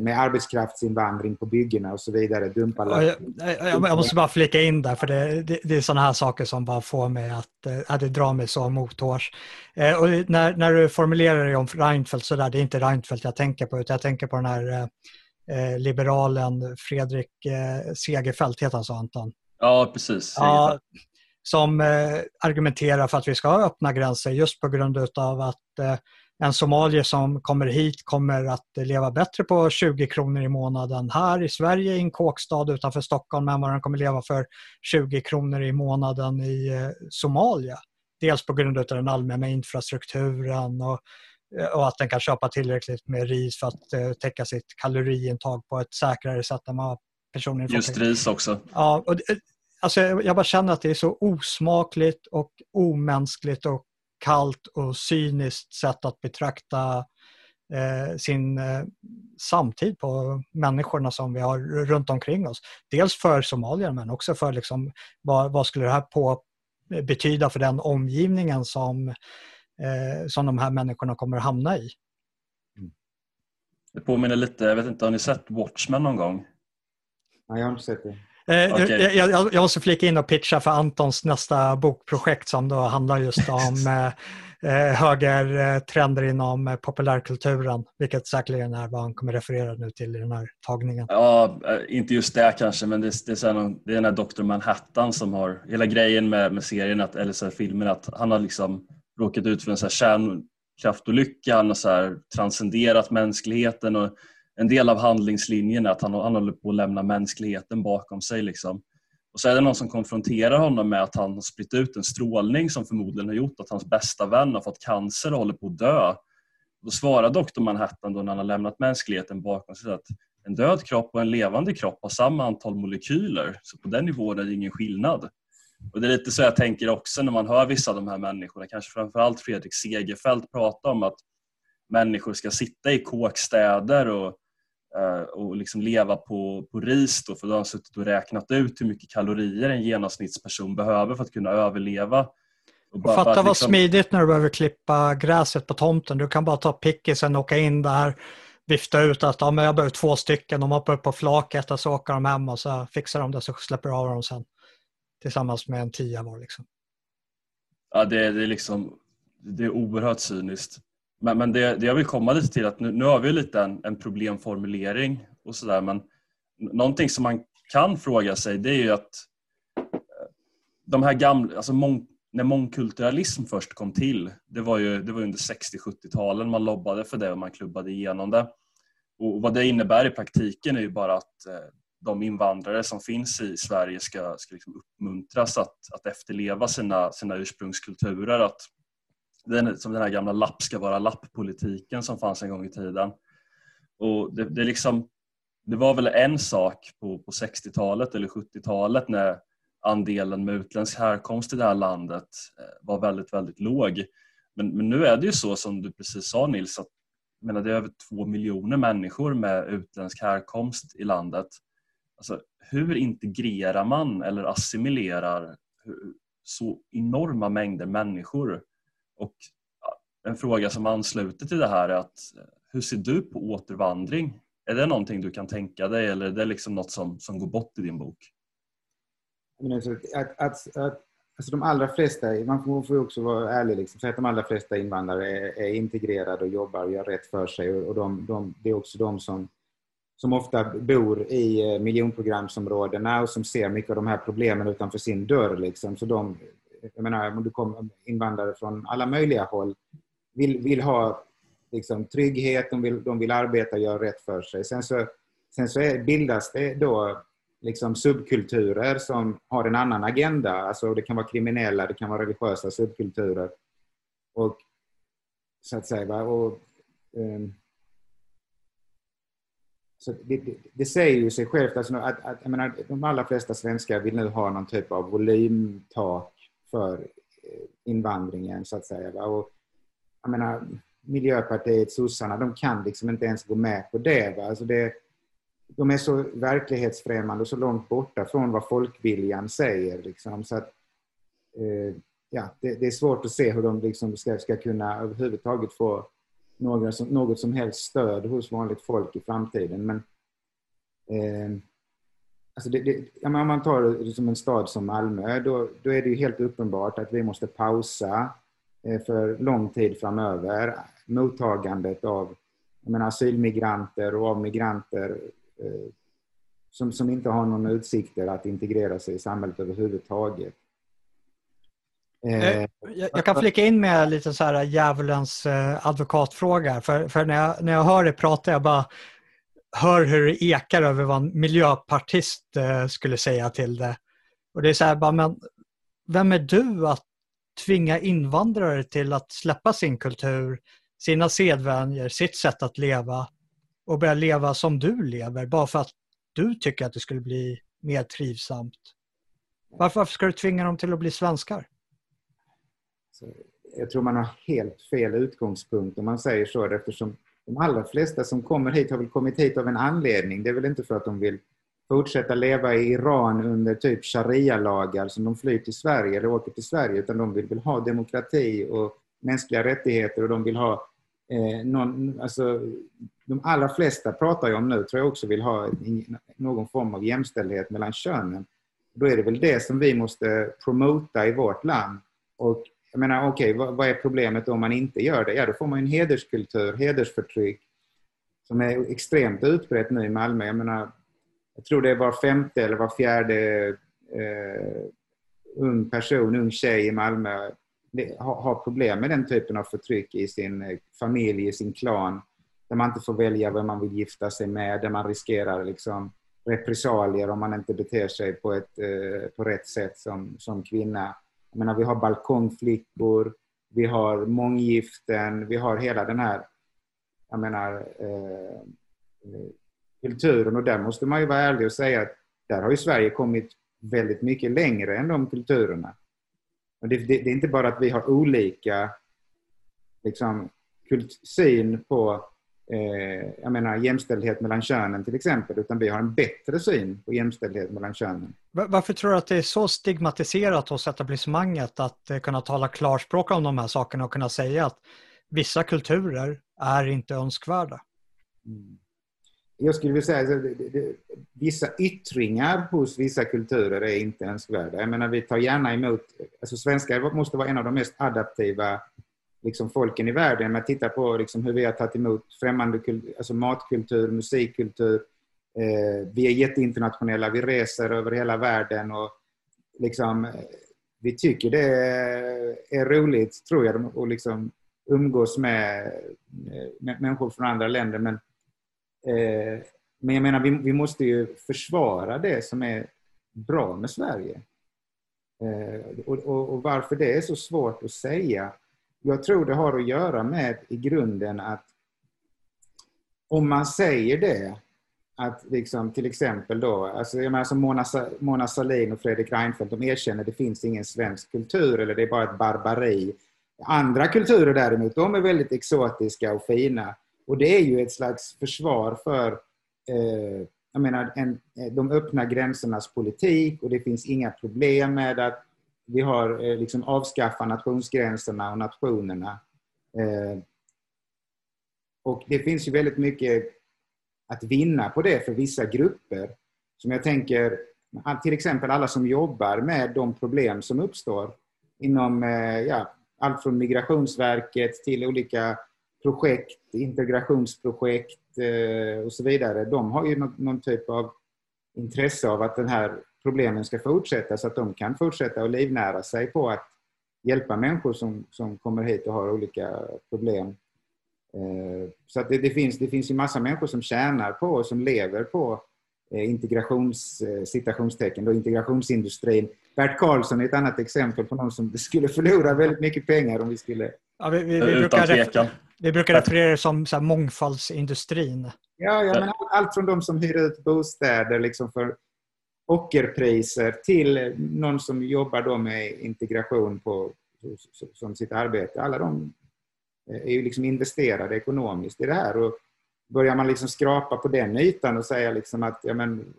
med arbetskraftsinvandring på byggena och så vidare. Dumpa jag, jag, jag, måste bara flika in där, för det, det, det är sådana här saker som bara får mig att, eh, att det drar mig så mothårs. Eh, och när, när du formulerar dig om Reinfeldt så där, det är inte Reinfeldt jag tänker på, utan jag tänker på den här eh, liberalen Fredrik eh, Segerfeldt, heter han så Anton? Ja, precis. Ja, som eh, argumenterar för att vi ska ha öppna gränser just på grund av att en somalier som kommer hit kommer att leva bättre på 20 kronor i månaden här i Sverige i en kåkstad utanför Stockholm än vad den kommer leva för 20 kronor i månaden i eh, Somalia. Dels på grund av den allmänna infrastrukturen och, eh, och att den kan köpa tillräckligt med ris för att uh, täcka sitt kaloriintag på ett säkrare sätt än vad personligen Just ris också. Ja, och, alltså, jag bara känner att det är så osmakligt och omänskligt och kallt och cyniskt sätt att betrakta eh, sin eh, samtid på människorna som vi har runt omkring oss. Dels för somalier men också för liksom, vad, vad skulle det här på betyda för den omgivningen som, eh, som de här människorna kommer att hamna i. Det påminner lite, jag vet inte, har ni sett Watchmen någon gång? Nej, jag har inte sett det. Eh, okay. jag, jag, måste flika in och pitcha för Antons nästa bokprojekt som då handlar just om eh, eh högertrender inom populärkulturen, vilket säkerligen är vad han kommer referera nu till i den här tagningen. Ja, eh, inte just det kanske, men det, det, är, någon, det är den här Dr. Manhattan som har hela grejen med, med serien, att, eller så filmen, att han har liksom råkat ut för en så här kärnkraftolycka, han har så här transcenderat mänskligheten och en del av handlingslinjen är att han, han håller på att lämna mänskligheten bakom sig. Liksom. Och så är det någon som konfronterar honom med att han har spritt ut en strålning som förmodligen har gjort att hans bästa vän har fått cancer och håller på att dö. Då svarar doktor Manhattan då när han har lämnat mänskligheten bakom sig att en död kropp och en levande kropp har samma antal molekyler, så på den nivån är det ingen skillnad. Och Det är lite så jag tänker också när man hör vissa av de här människorna, kanske framförallt Fredrik Segerfeldt prata om att människor ska sitta i kåkstäder och och liksom leva på, på ris då, för då har de suttit och räknat ut hur mycket kalorier en genomsnittsperson behöver för att kunna överleva. Och bara, Fatta bara, vad liksom... smidigt när du behöver klippa gräset på tomten. Du kan bara ta pickisen, åka in där, vifta ut att ja, men jag behöver två stycken. De hoppar upp på flaket och så åker de hem och så fixar de det så släpper du av dem sen. Tillsammans med en tia var liksom. Ja, det, det är liksom det är oerhört cyniskt. Men, men det, det jag vill komma lite till att nu, nu har vi lite en, en problemformulering och sådär men någonting som man kan fråga sig det är ju att eh, de här gamla, alltså mång, när mångkulturalism först kom till, det var ju det var under 60-70-talen man lobbade för det och man klubbade igenom det. Och vad det innebär i praktiken är ju bara att eh, de invandrare som finns i Sverige ska, ska liksom uppmuntras att, att efterleva sina, sina ursprungskulturer, att den, som den här gamla lapp ska vara lapp-politiken som fanns en gång i tiden. Och det, det, liksom, det var väl en sak på, på 60-talet eller 70-talet när andelen med utländsk härkomst i det här landet eh, var väldigt, väldigt låg. Men, men nu är det ju så som du precis sa Nils, att menar, det är över två miljoner människor med utländsk härkomst i landet. Alltså, hur integrerar man eller assimilerar så enorma mängder människor och en fråga som ansluter till det här är att hur ser du på återvandring? Är det någonting du kan tänka dig eller är det liksom något som, som går bort i din bok? Alltså, att, att, att, alltså de allra flesta, man får också vara ärlig, liksom, så att de allra flesta invandrare är, är integrerade och jobbar och gör rätt för sig och, de, de, det är också de som, som ofta bor i eh, miljonprogramsområdena och som ser mycket av de här problemen utanför sin dörr. Liksom. Så de, jag menar, om du kommer invandrare från alla möjliga håll, vill, vill ha liksom, trygghet, de vill, de vill arbeta och göra rätt för sig. Sen så, sen så är, bildas det då liksom subkulturer som har en annan agenda. Alltså det kan vara kriminella, det kan vara religiösa subkulturer. Och, så att säga, va? Och, um, så det, det, det, säger ju sig självt alltså att, att jag menar, de allra flesta svenskar vill nu ha någon typ av volymtak för eh, invandringen så att säga. Och, jag menar, Miljöpartiet, sossarna, de kan liksom inte ens gå med på det. Va? Alltså det de är så verklighetsfrämmande och så långt borta från vad folkviljan säger. Liksom. Så att, eh, ja, det, det, är svårt att se hur de liksom ska, ska kunna överhuvudtaget få något som, något som helst stöd hos vanligt folk i framtiden. Men eh, Alltså det, det, om man tar det som en stad som Malmö, då, då är det ju helt uppenbart att vi måste pausa eh, för lång tid framöver mottagandet av jag menar, asylmigranter och av migranter eh, som, som inte har någon utsikter att integrera sig i samhället överhuvudtaget. Eh, jag kan flika in med lite så här djävulens advokatfråga. För, för när, jag, när jag hör dig prata, jag bara hör hur det ekar över vad en miljöpartist eh, skulle säga till det. Och det är så här, bara, men vem är du att tvinga invandrare till att släppa sin kultur, sina sedvänjor, sitt sätt att leva och börja leva som du lever bara för att du tycker att det skulle bli mer trivsamt. Varför, varför ska du tvinga dem till att bli svenskar? Jag tror man har helt fel utgångspunkt om man säger så eftersom de allra flesta som kommer hit har väl kommit hit av en anledning. Det är väl inte för att de vill fortsätta leva i Iran under typ sharia-lagar som de flyr till Sverige eller åker till Sverige utan de vill väl ha demokrati och mänskliga rättigheter och de vill ha eh, någon, alltså, de allra flesta pratar ju om nu, tror jag också vill ha någon form av jämställdhet mellan könen. Då är det väl det som vi måste promota i vårt land. Och jag menar, okej, okay, vad, vad, är problemet om man inte gör det? Ja, då får man en hederskultur, hedersförtryck som är extremt utbrett nu i Malmö. Jag menar, jag tror det är var femte eller var fjärde eh, ung person, ung tjej i Malmö har, har problem med den typen av förtryck i sin eh, familj, i sin klan. Där man inte får välja vem man vill gifta sig med, där man riskerar liksom repressalier om man inte beter sig på, ett, eh, på rätt sätt som, som kvinna. Jag menar, vi har balkongflickor, vi har månggiften, vi har hela den här jag menar, eh, eh, kulturen och där måste man ju vara ärlig och säga att där har ju Sverige kommit väldigt mycket längre än de kulturerna. Och det, det, det är inte bara att vi har olika liksom, kult, syn på eh, jag menar, jämställdhet mellan könen till exempel, utan vi har en bättre syn på jämställdhet mellan könen. Varför tror du att det är så stigmatiserat hos etablissemanget att eh, kunna tala klarspråk om de här sakerna och kunna säga att vissa kulturer är inte önskvärda? Mm jag skulle vilja säga att vissa yttringar hos vissa kulturer är inte önskvärda. Jag menar, vi tar gärna emot... Alltså svenskar måste vara en av de mest adaptiva liksom, folken i världen. Man tittar på liksom, hur vi har tagit emot främmande alltså, matkultur, musikkultur. Eh, vi är jätteinternationella, vi reser över hela världen och liksom, vi tycker det är roligt, tror jag, att liksom umgås med, med människor från andra länder. Men Eh, men jag menar, vi, vi måste ju försvara det som är bra med Sverige. Eh, och, och, och, varför det är så svårt att säga. Jag tror det har att göra med i grunden att om man säger det, att liksom, till exempel då, alltså, jag menar, som Mona, Mona Sahlin och Fredrik Reinfeldt, de erkänner att det finns ingen svensk kultur eller det är bara ett barbari. Andra kulturer däremot, de är väldigt exotiska och fina. Och det är ju ett slags försvar för eh, jag menar, en, de öppna gränsernas politik och det finns inga problem med att vi har eh, liksom avskaffat nationsgränserna och nationerna. Eh, och det finns ju väldigt mycket att vinna på det för vissa grupper. Som jag tänker, till exempel alla som jobbar med de problem som uppstår inom eh, ja, allt från Migrationsverket till olika projekt, integrationsprojekt eh, och så vidare, de har ju någon, någon, typ av intresse av att den här problemen ska fortsätta så att de kan fortsätta att livnära sig på att hjälpa människor som, som kommer hit och har olika problem. Eh, så att det, det, finns, det finns ju massa människor som tjänar på och som lever på eh, integrations, citationstecken, då integrationsindustrin. Bert Karlsson är ett annat exempel på någon som skulle förlora väldigt mycket pengar om vi skulle... Ja, vi, vi, vi Utan tvekan. Vi brukar referera det som så här mångfaldsindustrin. Ja, ja men allt från de som hyr ut bostäder liksom för ockerpriser till någon som jobbar då med integration på, som sitt arbete. Alla de eh, är ju liksom investerade ekonomiskt i det här. Och börjar man liksom skrapa på den ytan och säga liksom att ja, men,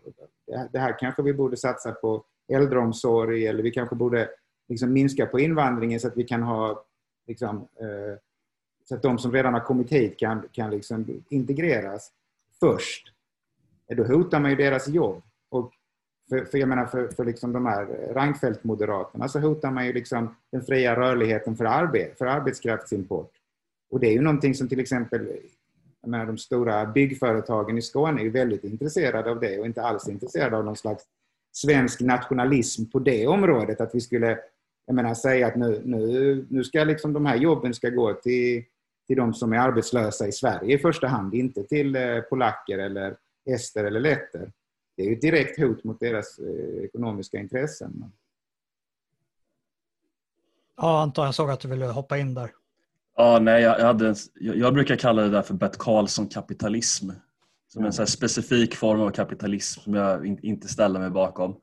det här kanske vi borde satsa på äldreomsorg eller vi kanske borde liksom minska på invandringen så att vi kan ha liksom, eh, så att de som redan har kommit hit kan, kan liksom integreras först. Då hotar man ju deras jobb. För, för jag menar för, för liksom de här Reinfeldt-moderaterna så hotar man ju liksom den fria rörligheten för, arbet, för arbetskraftsimport. Och det är ju någonting som till exempel jag menar, de stora byggföretagen i Skåne är väldigt intresserade av det och inte alls intresserade av någon slags svensk nationalism på det området. Att vi skulle jag menar säga att nu, nu, nu ska liksom de här jobben ska gå till, till de som är arbetslösa i Sverige i första hand, inte till eh, polacker eller ester eller letter. Det är ju ett direkt hot mot deras eh, ekonomiska intressen. Ja, Anton, jag såg att du ville hoppa in där. Ja, nej, jag, hade jag brukar kalla det där för Bert Karlsson-kapitalism. Som en så specifik form av kapitalism som jag in, inte ställer mig bakom.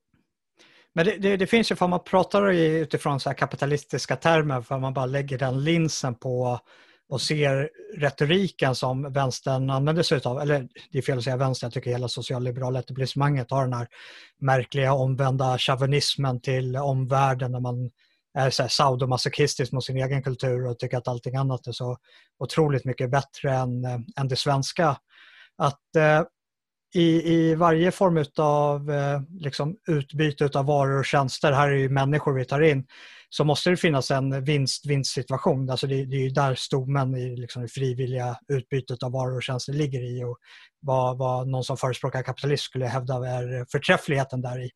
Men det, det, det, finns ju, för man pratar utifrån så kapitalistiska termer, för man bara lägger den linsen på och ser retoriken som vänstern använder sig av, eller det är fel att säga vänster, jag tycker hela socialliberala etablissemanget har den här märkliga omvända chauvinismen till omvärlden när man är så här saudomasochistisk mot sin egen kultur och tycker att allting annat är så otroligt mycket bättre än, eh, än det svenska. Att eh, i, i varje form av eh, liksom utbyte av varor och tjänster, här är ju människor vi tar in, så måste det finnas en vinst-vinst situation. Alltså det, det är ju där stommen i liksom det frivilliga utbytet av varor och tjänster ligger i och vad, vad någon som förespråkar kapitalism skulle hävda är förträffligheten där i.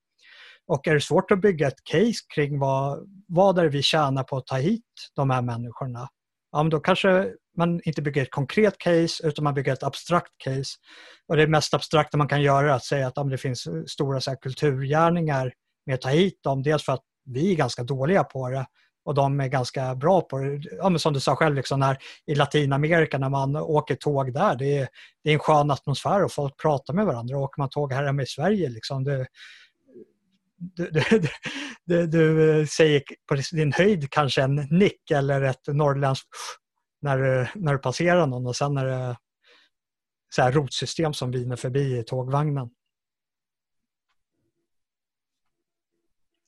Och är det svårt att bygga ett case kring vad, vad är vi tjänar på att ta hit de här människorna, ja, men då kanske man inte bygger ett konkret case utan man bygger ett abstrakt case. Och det mest abstrakta man kan göra är att säga att ja, det finns stora så här, kulturgärningar med att ta hit dem. Dels för att vi är ganska dåliga på det och de är ganska bra på det. Ja, som du sa själv, liksom, när, i Latinamerika när man åker tåg där, det är, det är en skön atmosfär och folk pratar med varandra. Åker man tåg här hemma i Sverige, liksom, du, du, du, du, du, eh, säger på din höjd kanske en nick eller ett norrländskt när, när du passerar någon och sen är det så här rotsystem som viner förbi i tågvagnen.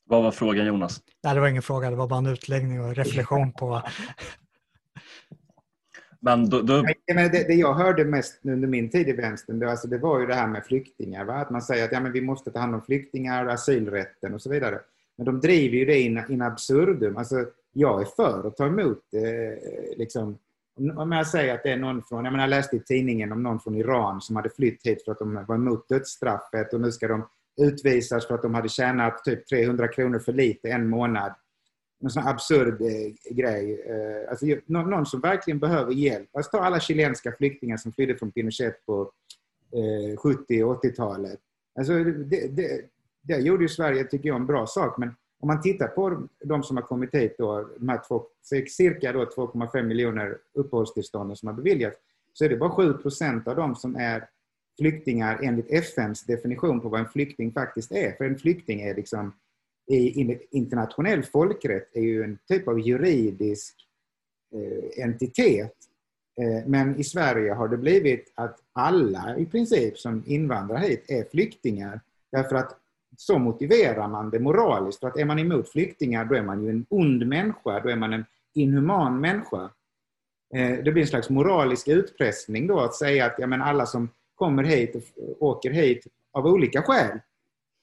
Vad var frågan Jonas? Nej, det var ingen fråga, det var bara en utläggning och reflektion på... Men då, då... Det, det, jag hörde mest under min tid i vänstern, det, alltså, det var ju det här med flyktingar. Va? Att man säger att ja, men vi måste ta hand om flyktingar, asylrätten och så vidare. Men de driver ju det in, in absurdum. Alltså, jag är för att ta emot eh, liksom, om jag säger att det är någon från, jag, menar, jag läste i tidningen om någon från Iran som hade flytt hit för att de var emot dödsstraffet och nu ska de utvisas för att de hade tjänat typ 300 kronor för lite en månad. En sån absurd eh, grej. Eh, alltså, någon, någon, som verkligen behöver hjälp. Alltså, ta alla chilenska flyktingar som flydde från Pinochet på eh, 70 och 80-talet. Alltså, det, det, det gjorde ju Sverige, tycker jag, en bra sak. Men om man tittar på de som har kommit hit, då, de här två, cirka 2,5 miljoner uppehållstillstånd som har beviljats, så är det bara 7 procent av dem som är flyktingar enligt FNs definition på vad en flykting faktiskt är. För en flykting är liksom i internationell folkrätt är ju en typ av juridisk eh, entitet. Eh, men i Sverige har det blivit att alla i princip som invandrar hit är flyktingar. Därför att så motiverar man det moraliskt. För att är man emot flyktingar då är man ju en ond människa, då är man en inhuman människa. Eh, det blir en slags moralisk utpressning då att säga att ja, men alla som kommer hit och åker hit av olika skäl.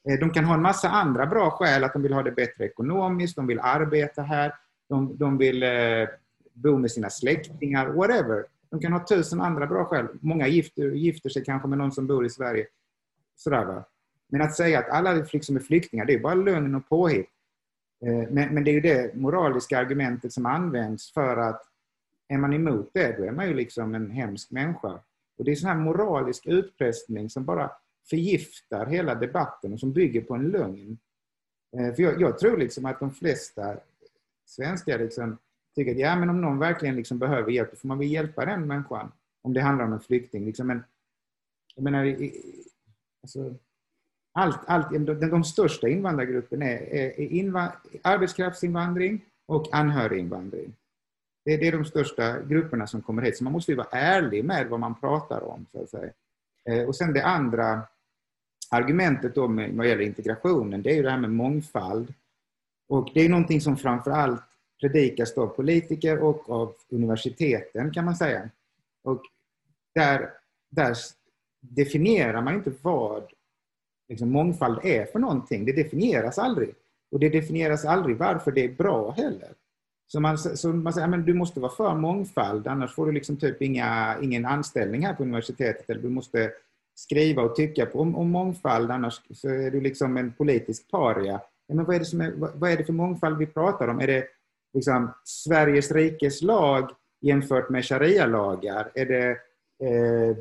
Eh, de kan ha en massa andra bra skäl, att de vill ha det bättre ekonomiskt, de vill arbeta här, de, de vill eh, bo med sina släktingar, whatever. De kan ha tusen andra bra skäl. Många gifter, gifter sig kanske med någon som bor i Sverige. Sådär, va? Men att säga att alla liksom är flyktingar, det är bara lögn och påhitt. Eh, men, men det är ju det moraliska argumentet som används för att är man emot det, då är man ju liksom en hemsk människa. Och Det är sån här moralisk utpressning som bara förgiftar hela debatten och som bygger på en lögn. Eh, för jag, jag tror liksom att de flesta svenskar liksom tycker att ja, men om någon verkligen liksom behöver hjälp, då får man väl hjälpa den människan. Om det handlar om en flykting. Liksom. Men, jag menar, alltså, allt, allt, de, de största invandrargrupperna är, är invan, arbetskraftsinvandring och anhöriginvandring. Det, det, är de största grupperna som kommer hit. Så man måste ju vara ärlig med vad man pratar om. Så att säga. Eh, och sen det andra argumentet då med, vad gäller integrationen, det är ju det här med mångfald. Och det är någonting som framförallt predikas av politiker och av universiteten kan man säga. Och där, där definierar man inte vad liksom, mångfald är för någonting. Det definieras aldrig. Och det definieras aldrig varför det är bra heller. Så man, så man säger att du måste vara för mångfald, annars får du liksom typ inga, ingen anställning här på universitetet. Eller du måste skriva och tycka på, om, om mångfald, annars så är du liksom en politisk paria. men vad, är det som är, vad är det för mångfald vi pratar om? Är det liksom Sveriges rikes lag jämfört med sharia-lagar? Är det, eh,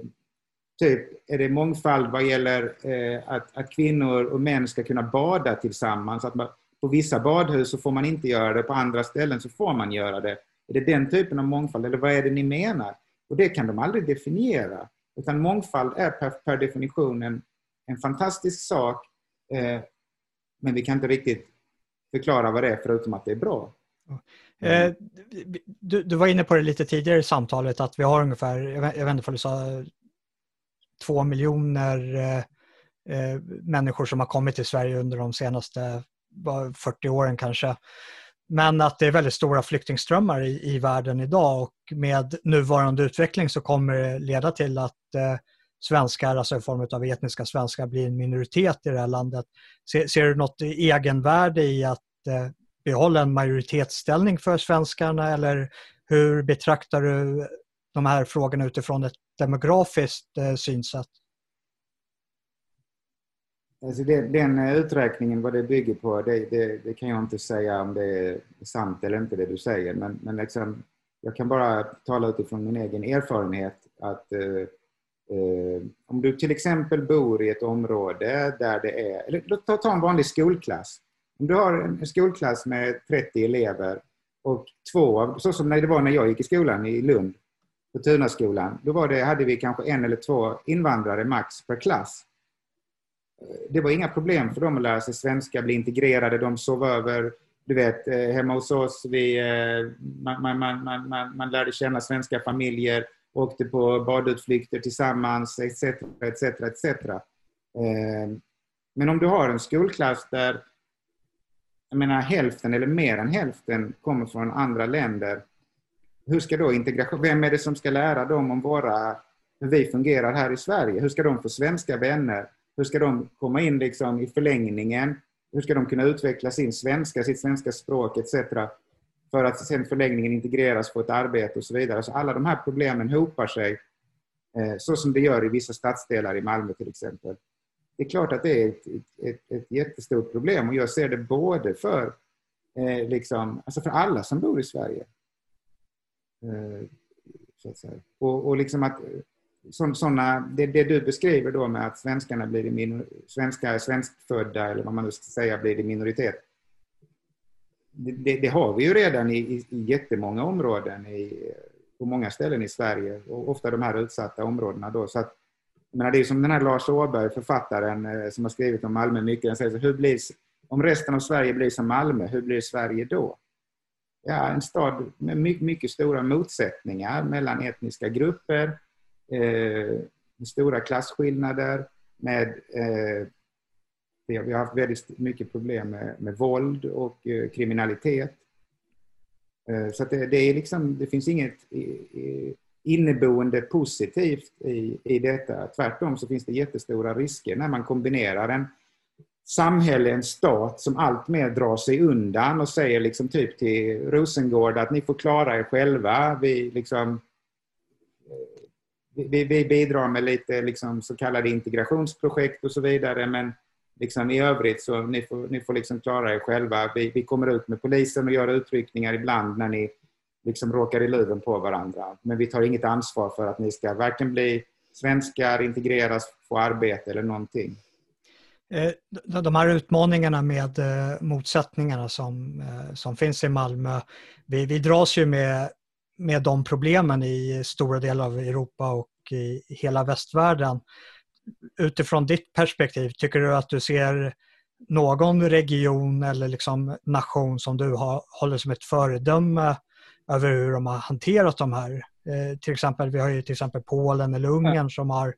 typ, är det mångfald vad gäller eh, att, att kvinnor och män ska kunna bada tillsammans? Att man, på vissa badhus så får man inte göra det, på andra ställen så får man göra det. Är det den typen av mångfald eller vad är det ni menar? Och det kan de aldrig definiera. Utan mångfald är per, per definition en, en fantastisk sak eh, men vi kan inte riktigt förklara vad det är förutom att det är bra. Mm. Du, du, var inne på det lite tidigare i samtalet att vi har ungefär, jag vet, inte om du sa två miljoner eh, eh, människor som har kommit till Sverige under de senaste 40 åren kanske. Men att det är väldigt stora flyktingströmmar i, i världen idag och med nuvarande utveckling så kommer det leda till att eh, svenskar, alltså i form av etniska svenskar, blir en minoritet i det här landet. Ser, ser du något egenvärde i att eh, behålla en majoritetsställning för svenskarna eller hur betraktar du de här frågorna utifrån ett demografiskt eh, synsätt? Alltså det, den uträkningen, vad det bygger på, det, det, det, kan jag inte säga om det är sant eller inte det du säger. Men, men liksom, jag kan bara tala utifrån min egen erfarenhet att eh, Eh, om du till exempel bor i ett område där det är, eller ta, ta en vanlig skolklass. Om du har en skolklass med 30 elever och två av, så som det var när jag gick i skolan i Lund, på Tunaskolan, då var det, hade vi kanske en eller två invandrare max per klass. Det var inga problem för dem att lära sig svenska, bli integrerade, de sov över, du vet, eh, hemma hos oss, vi, eh, man, man, man, man, man, man lärde känna svenska familjer, åkte på badutflykter tillsammans etc. etc, etc. Men om du har en skolklass där jag menar, hälften eller mer än hälften kommer från andra länder. Hur ska då integration... Vem är det som ska lära dem om våra, hur vi fungerar här i Sverige? Hur ska de få svenska vänner? Hur ska de komma in liksom i förlängningen? Hur ska de kunna utveckla sin svenska, sitt svenska språk etc för att sen förlängningen integreras, få ett arbete och så vidare. Så alla de här problemen hopar sig eh, så som det gör i vissa stadsdelar i Malmö till exempel. Det är klart att det är ett, ett, ett jättestort problem och jag ser det både för, eh, liksom, alltså för alla som bor i Sverige. Eh, och, och liksom att som, såna, det, det, du beskriver då med att svenskarna blir i minor, svenska, svenskfödda eller vad man nu ska säga blir i minoritet det, det, har vi ju redan i, i, i jättemånga områden i, på många ställen i Sverige och ofta de här utsatta områdena. Då. Så att, menar, det är som den här Lars Åberg, författaren eh, som har skrivit om Malmö mycket, han säger så, hur blir, om resten av Sverige blir som Malmö, hur blir Sverige då? Ja, en stad med mycket, mycket stora motsättningar mellan etniska grupper, eh, stora klasskillnader, med eh, vi har, haft väldigt mycket problem med, med våld och eh, kriminalitet. Eh, så det, det, är liksom, det finns inget inneboende positivt i, i detta. Tvärtom så finns det jättestora risker när man kombinerar en samhälle, en stat som alltmer drar sig undan och säger liksom typ till Rosengård att ni får klara er själva. Vi, liksom, vi, vi bidrar med lite liksom så kallade integrationsprojekt och så vidare men liksom i övrigt så ni får, ni får liksom klara er själva. Vi, vi kommer ut med polisen och gör utryckningar ibland när ni liksom råkar i luven på varandra. Men vi tar inget ansvar för att ni ska varken bli svenskar, integreras, få arbete eller någonting. Eh, de här utmaningarna med eh, motsättningarna som, eh, som finns i Malmö, vi, vi dras ju med, med de problemen i stora delar av Europa och i hela västvärlden utifrån ditt perspektiv, tycker du att du ser någon region eller liksom nation som du har, håller som ett föredöme över hur de har hanterat de här? Eh, till exempel, vi har ju till exempel Polen eller Ungern som har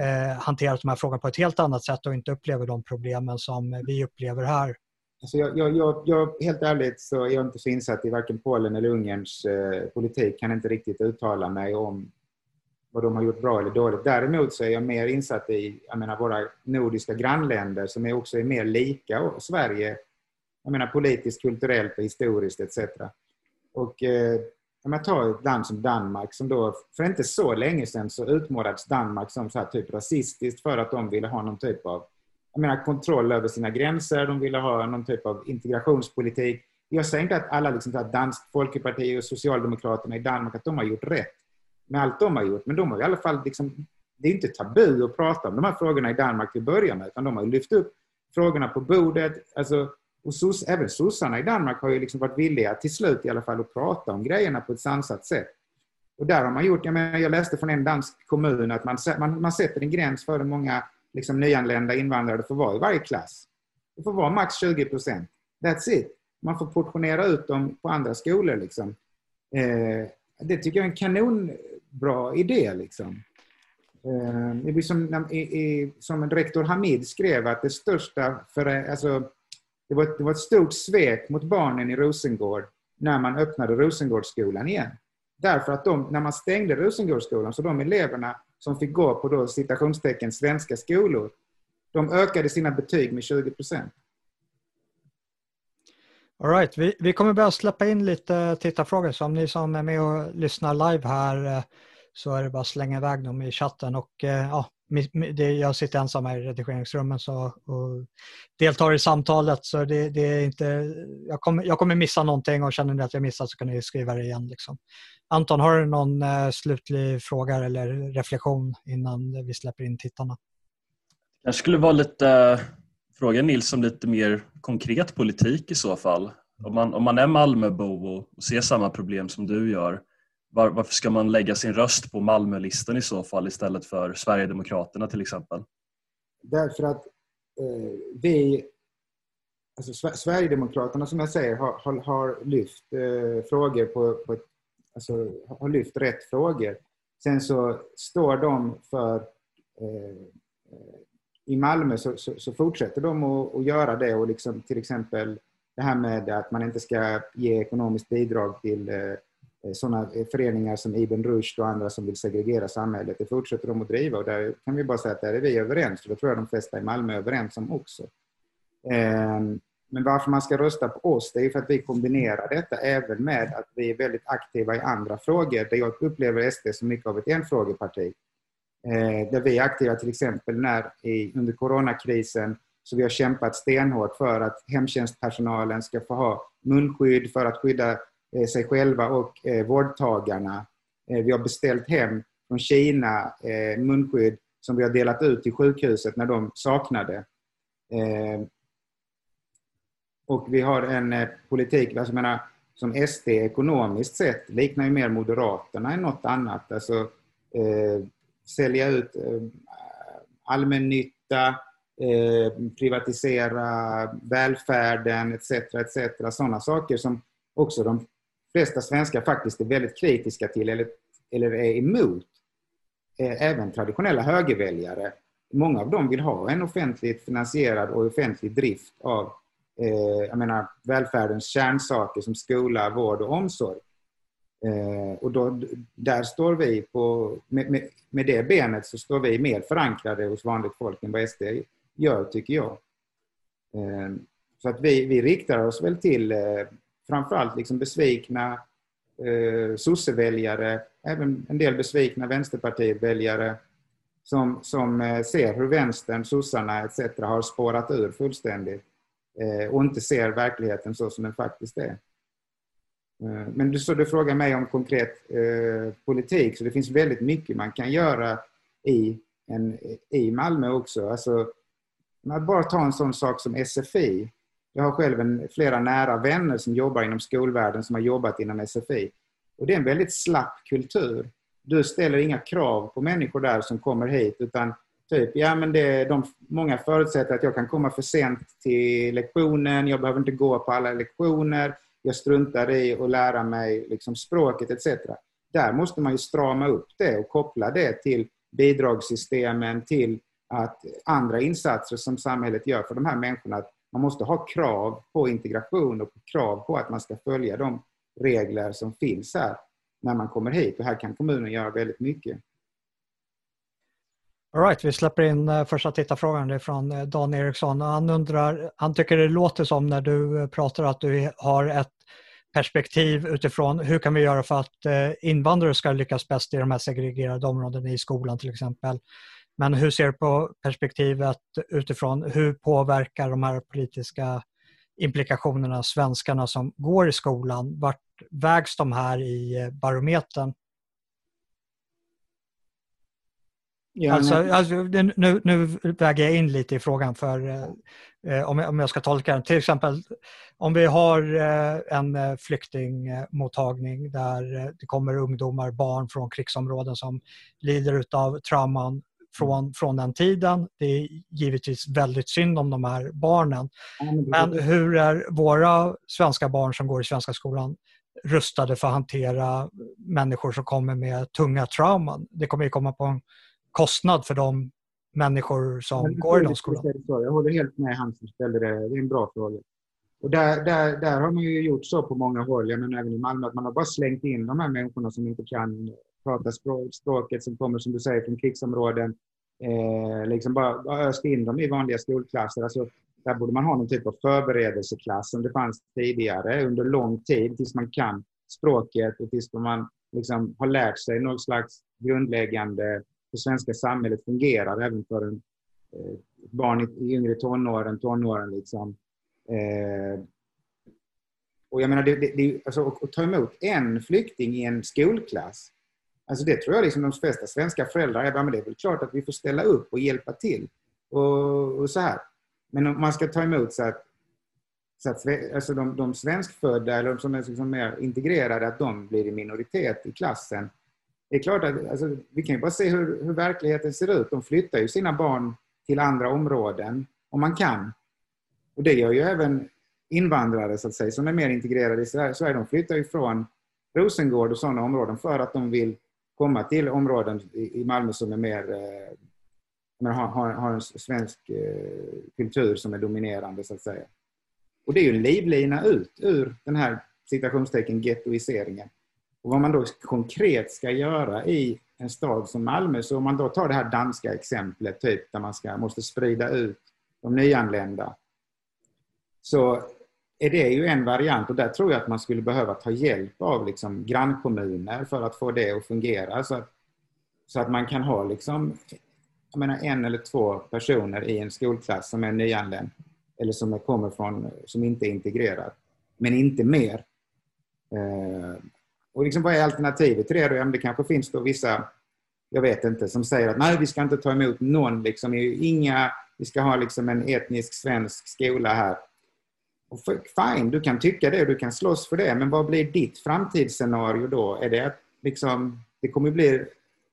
eh, hanterat de här frågorna på ett helt annat sätt och inte upplever de problemen som vi upplever här. Alltså jag, jag, jag, jag, helt ärligt så är jag inte så insatt i varken Polen eller Ungerns eh, politik. Kan inte riktigt uttala mig om vad de har gjort bra eller dåligt. Däremot så är jag mer insatt i jag menar, våra nordiska grannländer som är också är mer lika Sverige. Jag menar politiskt, kulturellt och historiskt etc. Och eh, om jag tar ett land som Danmark som då för inte så länge sedan så utmålades Danmark som så här typ rasistiskt för att de ville ha någon typ av jag menar, kontroll över sina gränser, de ville ha någon typ av integrationspolitik. Jag säger inte att alla liksom, att Dansk Folkeparti och Socialdemokraterna i Danmark att de har gjort rätt med allt de har gjort, men de har i alla fall liksom, det är inte tabu att prata om de här frågorna i Danmark till att börja med, utan de har lyft upp frågorna på bordet. Alltså, och sos, även sossarna i Danmark har ju liksom varit villiga till slut i alla fall att prata om grejerna på ett sansat sätt. Och där har man gjort, jag, menar, jag läste från en dansk kommun att man, man, man sätter en gräns för hur många liksom, nyanlända invandrare får vara i varje klass. Det får vara max 20 procent. That's it. Man får portionera ut dem på andra skolor. Liksom. Eh, det tycker jag är en kanonbra idé. Liksom. Eh, det blir som, i, i, som rektor Hamid skrev att det största för, alltså, det var, ett, det var ett stort svek mot barnen i Rosengård när man öppnade Rosengårdsskolan igen. Därför att de, när man stängde Rosengårdsskolan, så de eleverna som fick gå på då citationstecken svenska skolor, de ökade sina betyg med 20 procent. All right. vi, vi kommer börja släppa in lite tittarfrågor, så om ni som är med och lyssnar live här eh, så är det bara att slänga iväg dem i chatten. Och, eh, ja, jag sitter ensam här i redigeringsrummen så, och deltar i samtalet så det, det är inte, jag kommer, jag kommer missa någonting och känner ni att jag missat så kan ni skriva det igen. Liksom. Anton, har du någon eh, slutlig fråga eller reflektion innan vi släpper in tittarna? Jag skulle vara lite, eh, fråga Nils om lite mer konkret politik i så fall. Om man, om man är Malmöbo och, och ser samma problem som du gör, var, varför ska man lägga sin röst på Malmölistan i så fall istället för Sverigedemokraterna till exempel? Därför att eh, vi, alltså Sverigedemokraterna som jag säger har, har, har lyft eh, frågor på, på ett, alltså, har lyft rätt frågor. Sen så står de för eh, i Malmö så, så, så, fortsätter de att, att göra det och liksom till exempel det här med att man inte ska ge ekonomiskt bidrag till eh, Eh, sådana eh, föreningar som Ibn Rushd och andra som vill segregera samhället. Det fortsätter de att driva och där kan vi bara säga att där är vi överens och det tror jag de flesta i Malmö är överens om också. Ehm, men varför man ska rösta på oss, det är för att vi kombinerar detta även med att vi är väldigt aktiva i andra frågor där jag upplever SD som mycket av ett enfrågeparti. Ehm, där vi är aktiva till exempel när under coronakrisen så vi har kämpat stenhårt för att hemtjänstpersonalen ska få ha munskydd för att skydda Eh, sig själva och eh, vårdtagarna. Eh, vi har beställt hem från Kina munskydd som vi har delat ut till sjukhuset när de saknade. Och vi har en politik, alltså menar, som SD ekonomiskt sett liknar ju mer Moderaterna än något annat. Alltså eh, sälja ut eh, allmännytta, eh, privatisera välfärden etc. etc. Sådana saker som också de flesta svenskar faktiskt är väldigt kritiska till eller, eller är emot. Eh, även traditionella högerväljare. Många av dem vill ha en offentligt finansierad och offentlig drift av eh, jag menar, välfärdens kärnsaker som skola, vård och omsorg. Eh, och då, där står vi på, med, med, med, det benet så står vi mer förankrade hos vanligt folk än vad SD gör, tycker jag. Eh, så att vi, vi riktar oss väl till eh, framförallt liksom besvikna eh, sosseväljare, även en del besvikna vänsterpartiväljare som, som eh, ser hur vänstern, sossarna etc. har spårat ur fullständigt eh, och inte ser verkligheten så som den faktiskt är. Eh, men du, så du frågar mig om konkret eh, politik, så det finns väldigt mycket man kan göra i, en, i Malmö också. Alltså, bara ta en sån sak som SFI jag har själv en, flera nära vänner som jobbar inom skolvärlden som har jobbat inom SFI. Och det är en väldigt slapp kultur. Du ställer inga krav på människor där som kommer hit utan typ, ja men det, de, många förutsätter att jag kan komma för sent till lektionen, jag behöver inte gå på alla lektioner, jag struntar i att lära mig liksom språket etc. Där måste man ju strama upp det och koppla det till bidragssystemen, till att andra insatser som samhället gör för de här människorna man måste ha krav på integration och krav på att man ska följa de regler som finns här när man kommer hit. Och här kan kommunen göra väldigt mycket. All right, vi släpper in eh, första tittarfrågan. Det är från eh, Dan Eriksson. Han, undrar, han tycker det låter som när du eh, pratar att du har ett perspektiv utifrån hur kan vi göra för att invandrare ska lyckas bäst i de här segregerade områdena i skolan till exempel. Men hur ser du på perspektivet utifrån hur påverkar de här politiska implikationerna svenskarna som går i skolan? Vart vägs de här i barometern? Ja, alltså, alltså, nu, nu väger jag in lite i frågan för eh, om, jag, om jag ska tolka den. Till exempel om vi har eh, en eh, flyktingmottagning där eh, det kommer ungdomar, barn från krigsområden som lider av trauman från, från den tiden. Det är givetvis väldigt synd om de här barnen. Men hur är våra svenska barn som går i svenska skolan rustade för att hantera människor som kommer med tunga trauman? Det kommer ju komma på en kostnad för de människor som går i de skolorna. Jag håller helt med han som ställde det. Det är en bra fråga. Och där, där, där har man ju gjort så på många håll, men även i Malmö, att man har bara slängt in de här människorna som inte kan prata språket, som kommer, som du säger, från krigsområden. Eh, liksom bara, öste öst in dem i vanliga skolklasser. Alltså, där borde man ha någon typ av förberedelseklass som det fanns tidigare under lång tid tills man kan språket och tills man liksom har lärt sig någon slags grundläggande hur svenska samhället fungerar även för en, eh, barn i, yngre tonåren, tonåren liksom. Eh, och jag menar, det, det, det, alltså, att ta emot en flykting i en skolklass, alltså det tror jag liksom de flesta svenska föräldrar är, men det är väl klart att vi får ställa upp och hjälpa till. Och, och så här. Men om man ska ta emot så att, så att alltså de, de svenskfödda eller de som är liksom mer integrerade, att de blir i minoritet i klassen, det är klart att alltså, vi kan ju bara se hur, hur, verkligheten ser ut. De flyttar ju sina barn till andra områden om man kan. Och det gör ju även invandrare så att säga, som är mer integrerade i Sverige. De flyttar ju från Rosengård och sådana områden för att de vill komma till områden i Malmö som är mer eh, har, har, har en svensk eh, kultur som är dominerande så att säga. Och det är ju en livlina ut ur den här citationstecken gettoiseringen. Och vad man då konkret ska göra i en stad som Malmö, så om man då tar det här danska exemplet, typ där man ska, måste sprida ut de nyanlända, så är det ju en variant och där tror jag att man skulle behöva ta hjälp av liksom grannkommuner för att få det att fungera. Så att, så att man kan ha liksom, jag menar, en eller två personer i en skolklass som är nyanländ eller som är, kommer från, som inte är integrerad. Men inte mer. Eh, och liksom, vad är alternativet till det? Då? Ja, det kanske finns då vissa, jag vet inte, som säger att nej, vi ska inte ta emot någon. Liksom, inga, vi ska ha liksom en etnisk svensk skola här. Och fine, du kan tycka det och du kan slåss för det, men vad blir ditt framtidsscenario då? Är det liksom, det kommer bli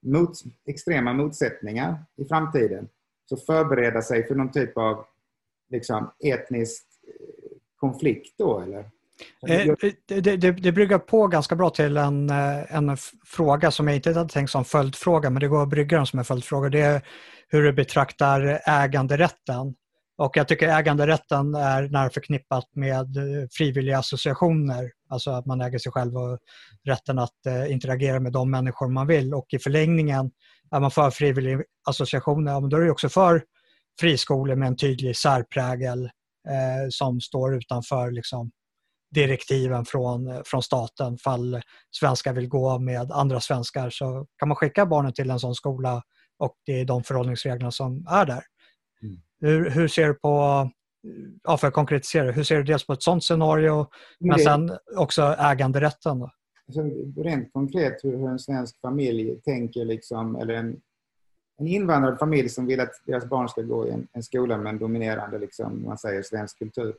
mot, extrema motsättningar i framtiden. Så förbereda sig för någon typ av liksom, etnisk eh, konflikt då, eller? Eh, det, det, det bryggar på ganska bra till en, eh, en fråga som jag inte hade tänkt som följdfråga, men det går att brygga den som en följdfråga. Det är hur du betraktar äganderätten. Och jag tycker äganderätten är nära förknippat med eh, frivilliga associationer. Alltså att man äger sig själv och rätten att eh, interagera med de människor man vill. Och i förlängningen, är man för frivilliga associationer, då är det också för friskolor med en tydlig särprägel eh, som står utanför liksom, direktiven från, eh, från staten. Fall svenskar vill gå med andra svenskar så kan man skicka barnen till en sån skola och det är de förhållningsreglerna som är där. Hur, hur ser du på, ja, för att konkretisera, hur ser du dels på ett sånt scenario men, det, sen också äganderätten? Då? Alltså, rent konkret hur en svensk familj tänker, liksom, eller en, en invandrad familj som vill att deras barn ska gå i en, en skola med en dominerande liksom, man säger, svensk kultur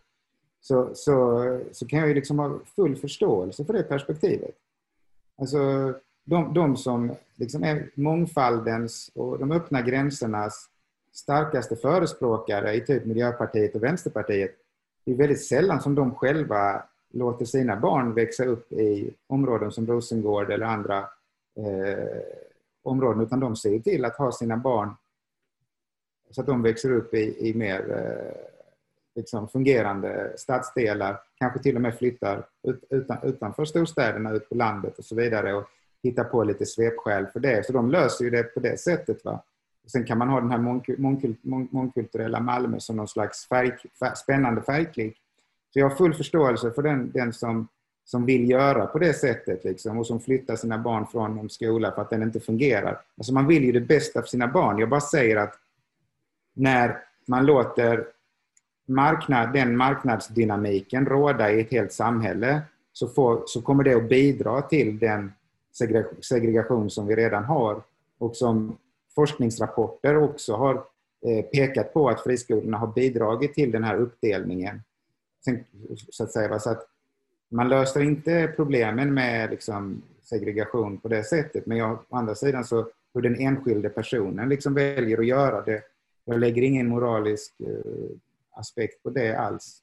så, så, så kan jag ju liksom ha full förståelse för det perspektivet. Alltså, de, de som liksom är mångfaldens och de öppna gränsernas starkaste förespråkare i typ Miljöpartiet och Vänsterpartiet, det är väldigt sällan som de själva låter sina barn växa upp i områden som Rosengård eller andra eh, områden, utan de ser till att ha sina barn så att de växer upp i, i mer eh, liksom, fungerande stadsdelar, kanske till och med flyttar ut, utan, utanför storstäderna, ut på landet och så vidare och hittar på lite svepskäl för det. Så de löser ju det på det sättet. Va? Sen kan man ha den här mångkult, mångkulturella Malmö som någon slags färg, färg, spännande färgklick. Så jag har full förståelse för den, den som som vill göra på det sättet liksom, och som flyttar sina barn från en skola för att den inte fungerar. Alltså man vill ju det bästa för sina barn. Jag bara säger att när man låter marknad, den marknadsdynamiken råda i ett helt samhälle så, får, så kommer det att bidra till den segregation som vi redan har och som forskningsrapporter också har eh, pekat på att friskolorna har bidragit till den här uppdelningen. Så att säga, så att man löser inte problemen med liksom segregation på det sättet men jag, å andra sidan så hur den enskilde personen liksom väljer att göra det. Jag lägger ingen moralisk eh, aspekt på det alls.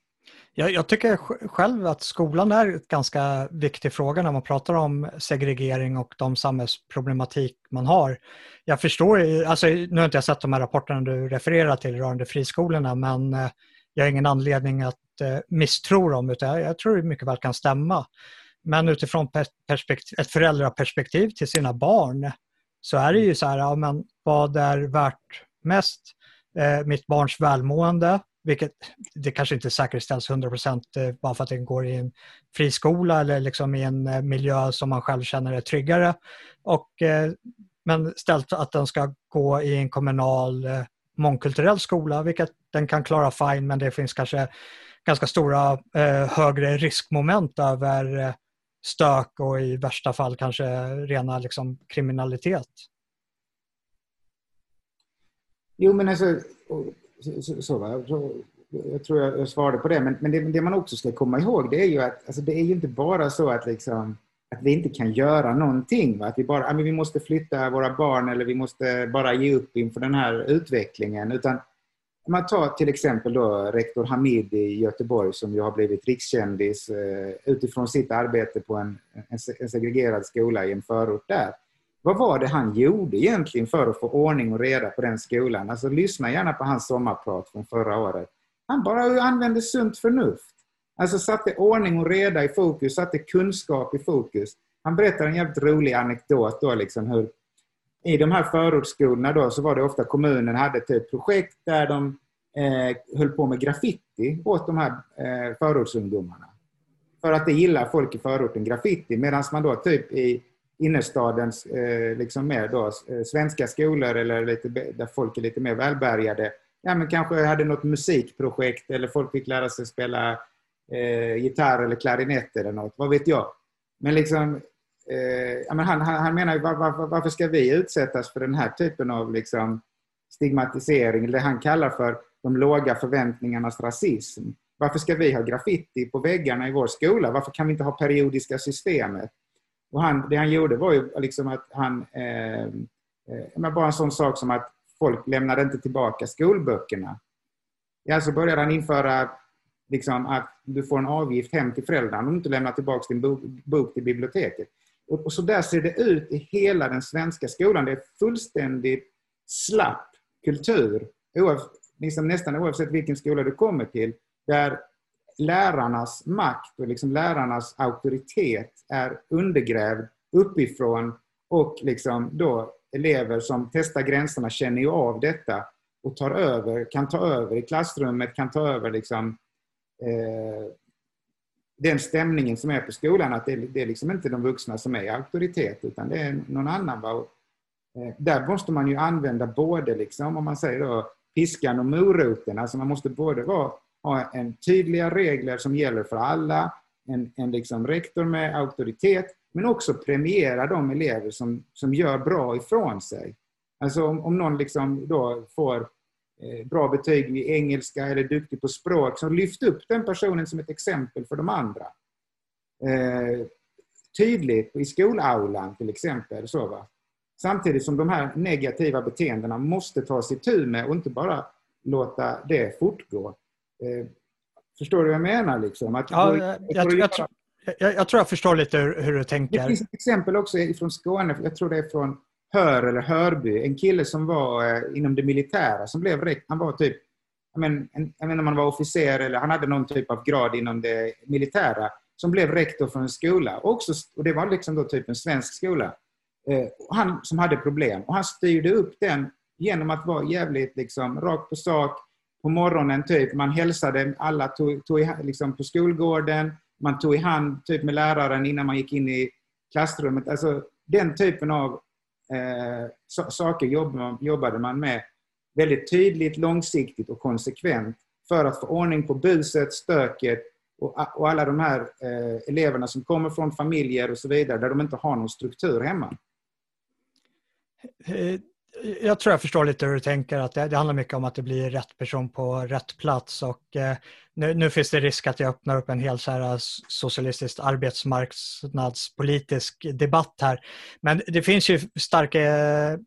Jag, jag, tycker själv att skolan är en ganska viktig fråga när man pratar om segregering och de samhällsproblematik man har. Jag förstår, alltså, nu har inte jag sett de här rapporterna du refererar till rörande friskolorna men eh, jag har ingen anledning att eh, misstro dem utan jag, tror det mycket väl kan stämma. Men utifrån ett föräldraperspektiv till sina barn så är det ju så här, ja, men vad är värt mest? Eh, mitt barns välmående vilket det kanske inte säkerställs 100 procent eh, bara för att den går i en friskola eller liksom i en eh, miljö som man själv känner är tryggare. Och, eh, men ställt att den ska gå i en kommunal mångkulturell skola, vilket den kan klara fine, men det finns kanske ganska stora högre riskmoment över stök och i värsta fall kanske rena liksom, kriminalitet. Jo, men alltså, så, så, så, jag tror jag, jag svarade på det. Men, men det, det, man också ska komma ihåg det är ju att alltså, det är ju inte bara så att, liksom, att vi inte kan göra någonting. Va? Att vi bara vi måste flytta våra barn eller vi måste bara ge upp inför den här utvecklingen. Utan om man tar till exempel då rektor Hamid i Göteborg som ju har blivit rikskändis eh, utifrån sitt arbete på en, en segregerad skola i en förort där. Vad var det han gjorde egentligen för att få ordning och reda på den skolan? Alltså lyssna gärna på hans sommarprat från förra året. Han bara använde sunt förnuft. Alltså satte ordning och reda i fokus, satte kunskap i fokus. Han berättar en jävligt rolig anekdot då liksom hur i de här förortsskolorna då så var det ofta kommunen hade ett projekt där de eh, höll på med graffiti åt de här eh, förortsungdomarna. För att det gillar folk i förorten, graffiti. Medan man då typ i innerstadens eh, liksom mer då, eh, svenska skolor eller lite, där folk är lite mer välbärgade. Ja, men kanske hade något musikprojekt eller folk fick lära sig spela eh, gitarr eller klarinett eller något, vad vet jag. Men liksom, eh, ja, men han, han, han menar var, var, varför ska vi utsättas för den här typen av liksom, stigmatisering, eller det han kallar för de låga förväntningarnas rasism. Varför ska vi ha graffiti på väggarna i vår skola? Varför kan vi inte ha periodiska systemet? Och han, det han gjorde var ju liksom att han... Ehm, eh, eh, bara en sån sak som att folk lämnade inte tillbaka skolböckerna. Ja, så började han införa liksom, att du får en avgift hem till föräldrarna om du inte lämnar tillbaka din bok, bok till biblioteket. Och, och, så där ser det ut i hela den svenska skolan. Det är fullständigt slapp kultur, oavs liksom nästan oavsett vilken skola du kommer till, där lärarnas makt och liksom lärarnas auktoritet är undergrävd uppifrån och liksom då elever som testar gränserna känner ju av detta och tar över, kan ta över i klassrummet, kan ta över liksom, eh, den stämningen som är på skolan, att det, det, är liksom inte de vuxna som är auktoritet utan det är någon annan. Va? Och, eh, där måste man ju använda både, liksom, om man säger då, piskan och moroten. Alltså man måste både vara ha en tydliga regler som gäller för alla, en, en liksom rektor med auktoritet, men också premiera de elever som, som gör bra ifrån sig. Alltså om, om någon liksom då får eh, bra betyg i engelska eller duktig på språk, så lyft upp den personen som ett exempel för de andra. Eh, tydligt i skolaulan till exempel. Så va? Samtidigt som de här negativa beteendena måste tas itu med och inte bara låta det fortgå. Eh, förstår du vad jag menar? Liksom? Att ja, jag, jag, jag, jag, jag, tror jag förstår lite hur, hur, du tänker. Det finns ett exempel också från Skåne, jag tror det är från Hör eller Hörby. En kille som var eh, inom det militära som blev rekt. Han var typ, jag, men, en, jag vet inte om han var officer eller han hade någon typ av grad inom det militära som blev rektor för en skola. Och, också, och det var liksom då typ en svensk skola. Eh, han som hade problem. Och han styrde upp den genom att vara jävligt liksom, rakt på sak, på morgonen typ. Man hälsade alla tog, tog liksom på skolgården. man tog i hand typ med läraren innan man gick in i klassrummet. Alltså, den typen av eh, saker jobbade man med väldigt tydligt, långsiktigt och konsekvent för att få ordning på buset, stöket och, och alla de här eh, eleverna som kommer från familjer och så vidare där de inte har någon struktur hemma. Eh, jag tror jag förstår lite hur du tänker, att det, det handlar mycket om att det blir rätt person på rätt plats och eh, nu, nu, finns det risk att jag öppnar upp en hel så här eh, socialistisk arbetsmarknadspolitisk debatt här. Men det finns ju starka eh,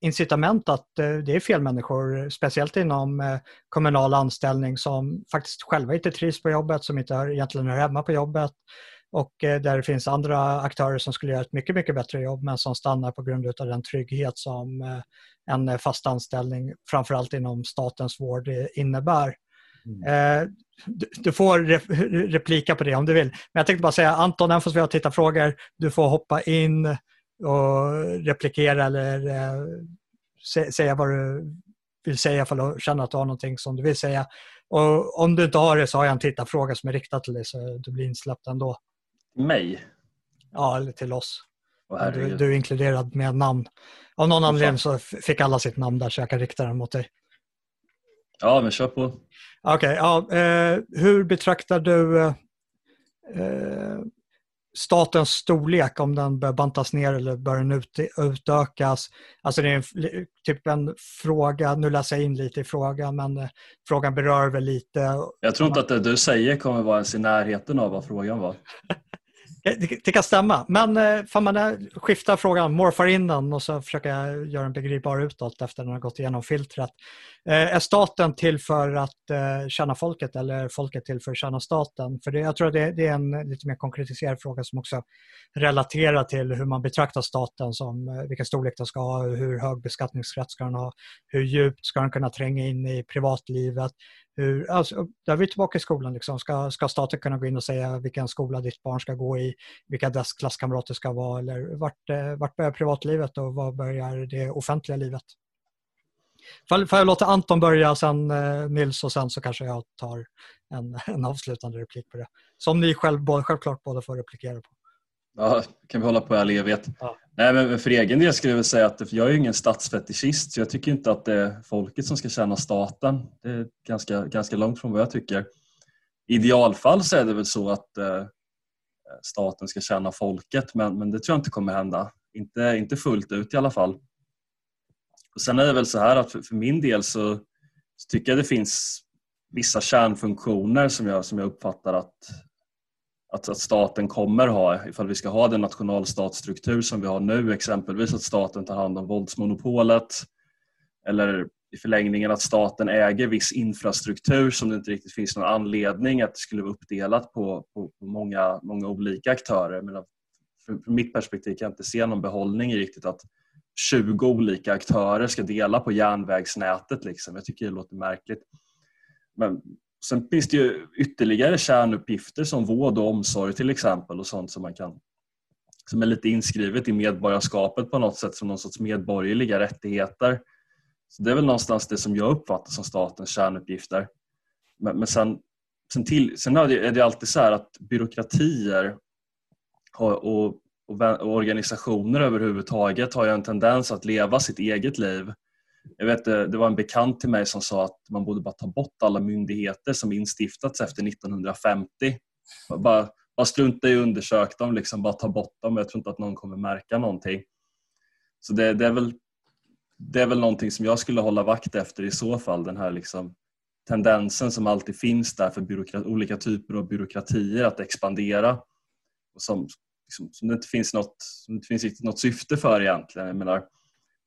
incitament att eh, det är fel människor, speciellt inom eh, kommunal anställning som faktiskt själva inte trivs på jobbet, som inte egentligen hör hemma på jobbet och eh, där det finns andra aktörer som skulle göra ett mycket, mycket bättre jobb men som stannar på grund av den trygghet som en fast anställning, framförallt inom statens vård, innebär. Mm. Du får replika på det om du vill. Men jag tänkte bara säga Anton, även fast vi har tittarfrågor, du får hoppa in och replikera eller eh, säga vad du vill säga för att känna att du har någonting som du vill säga. Och om du inte har det så har jag en tittarfråga som är riktad till dig så du blir insläppt ändå. Mig? Ja, eller till oss. Oh, du, du, är inkluderad med namn. Av någon oh, anledning så fick alla sitt namn där så jag kan rikta den mot dig. Ja, men kör på. Okej, okay, ja, eh, hur betraktar du eh, eh statens storlek, om den bör bantas ner eller bör den ut, utökas? Alltså det är en, typ en fråga, nu läser jag in lite i frågan, men eh, frågan berör väl lite. Jag tror inte att det du säger kommer vara ens i närheten av vad frågan var. Eh, det, det, kan stämma, men eh, får man eh, skifta frågan, morfar in den och så försöker jag göra den begripbar utåt efter den har gått igenom filtret. Eh, är staten till för att eh, tjäna folket eller är folket till för att tjäna staten? För det, jag tror att det, det, är en lite mer konkretiserad fråga som också relaterar till hur man betraktar staten som eh, vilken storlek den ska ha, hur hög beskattningsrätt ska den ha, hur djupt ska den kunna tränga in i privatlivet, hur, alltså, där är vi tillbaka i skolan. Liksom. Ska, ska staten kunna gå in och säga vilken skola ditt barn ska gå i, vilka dess klasskamrater ska vara eller vart, eh, vart börjar privatlivet och var börjar det offentliga livet? Får, jag låta Anton börja, sen eh, Nils och sen så kanske jag tar en, en avslutande replik på det. Som ni själv, självklart båda får replikera på. Ja, kan vi hålla på i all evighet. Ja. Nej, men för egen del skulle jag säga att jag är ingen statsfetischist så jag tycker inte att det är folket som ska tjäna staten. Det är ganska, ganska långt från vad jag tycker. I idealfall så är det väl så att eh, staten ska tjäna folket men, men det tror jag inte kommer hända. Inte, inte fullt ut i alla fall. Och sen är det väl så här att för, för min del så, så, tycker jag det finns vissa kärnfunktioner som jag, som jag uppfattar att att, att staten kommer ha ifall vi ska ha den nationalstatsstruktur som vi har nu, exempelvis att staten tar hand om våldsmonopolet eller i förlängningen att staten äger viss infrastruktur som det inte riktigt finns någon anledning att det skulle vara uppdelat på, på, på många, många olika aktörer. Men från mitt perspektiv kan jag inte se någon behållning i riktigt att 20 olika aktörer ska dela på järnvägsnätet. Liksom. Jag tycker det låter märkligt. Men Sen finns det ju ytterligare kärnuppgifter som vård och omsorg till exempel och sånt som man kan som är lite inskrivet i medborgarskapet på något sätt som någon sorts medborgerliga rättigheter. Så Det är väl någonstans det som jag uppfattar som statens kärnuppgifter. Men, men sen, sen, till, sen är det alltid så att byråkratier och, och, organisationer överhuvudtaget har ju en tendens att leva sitt eget liv jag vet, eh, det var en bekant till mig som sa att man borde bara ta bort alla myndigheter som instiftats efter 1950. Bara, bara strunta i att undersöka dem, liksom, bara ta bort dem. Jag tror inte att någon kommer märka någonting. Så det, det, är väl, det är väl någonting som jag skulle hålla vakt efter i så fall. Den här liksom, tendensen som alltid finns där för olika typer av byråkratier att expandera. Och som, liksom, som det inte finns något, som det inte finns något syfte för egentligen. Jag menar,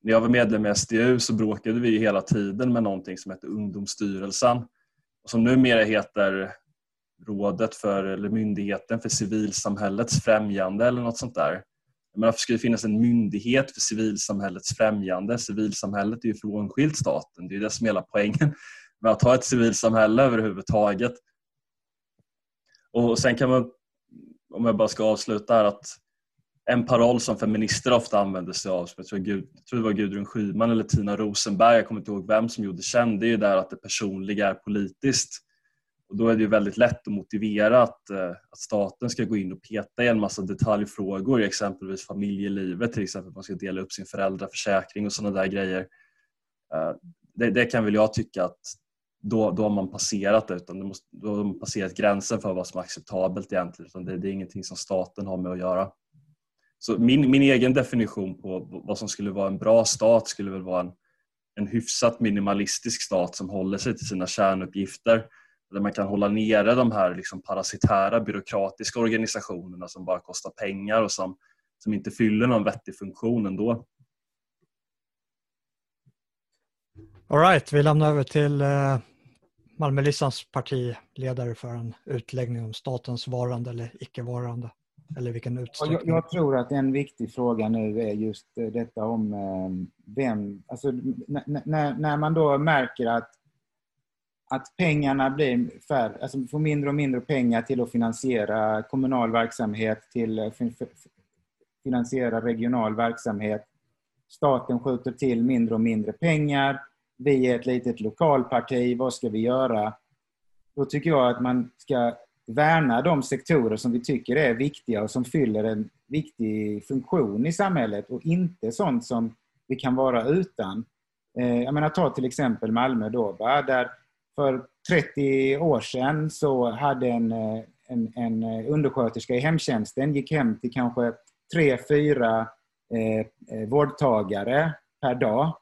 när jag var medlem i SDU så bråkade vi hela tiden med någonting som hette Ungdomsstyrelsen och som numera heter Rådet för, eller Myndigheten för civilsamhällets främjande eller något sånt där. Men varför ska det finnas en myndighet för civilsamhällets främjande? Civilsamhället är ju frånskilt staten. Det är det som är hela poängen med att ha ett civilsamhälle överhuvudtaget. Och sen kan man, om jag bara ska avsluta här, att en paroll som feminister ofta använder sig av, som jag tror, Gud, jag tror det var Gudrun Schyman eller Tina Rosenberg, jag kommer inte ihåg vem som gjorde känd, det är ju där att det personliga är politiskt. Och då är det ju väldigt lätt att motivera att, eh, att staten ska gå in och peta i en massa detaljfrågor, exempelvis familjelivet, till exempel att man ska dela upp sin föräldraförsäkring och sådana där grejer. Eh, det, det, kan väl jag tycka att då, då har man passerat det, utan det måste, då har man passerat gränsen för vad som är acceptabelt egentligen. Utan det, det är ingenting som staten har med att göra. Så min, min egen definition på vad som skulle vara en bra stat skulle väl vara en, en hyfsat minimalistisk stat som håller sig till sina kärnuppgifter. Där man kan hålla nere de här liksom parasitära byråkratiska organisationerna som bara kostar pengar och som, som inte fyller någon vettig funktion ändå. All right, vi lämnar över till eh, Malmö-Listans partiledare för en utläggning om statens varande eller icke-varande. Eller vilken utsträckning? Jag, jag, tror att en viktig fråga nu är just eh, detta om eh, vem... Alltså, när, när man då märker att, att pengarna blir färre, alltså får mindre och mindre pengar till att finansiera kommunal verksamhet, till eh, finansiera regional verksamhet. Staten skjuter till mindre och mindre pengar. Vi är ett litet lokalparti, vad ska vi göra? Då tycker jag att man ska värna de sektorer som vi tycker är viktiga och som fyller en viktig funktion i samhället och inte sånt som vi kan vara utan. Eh, jag menar, ta till exempel Malmö då, där för 30 år sedan så hade en, eh, en, en eh, undersköterska i hemtjänsten gick hem till kanske tre, fyra eh, eh, vårdtagare per dag.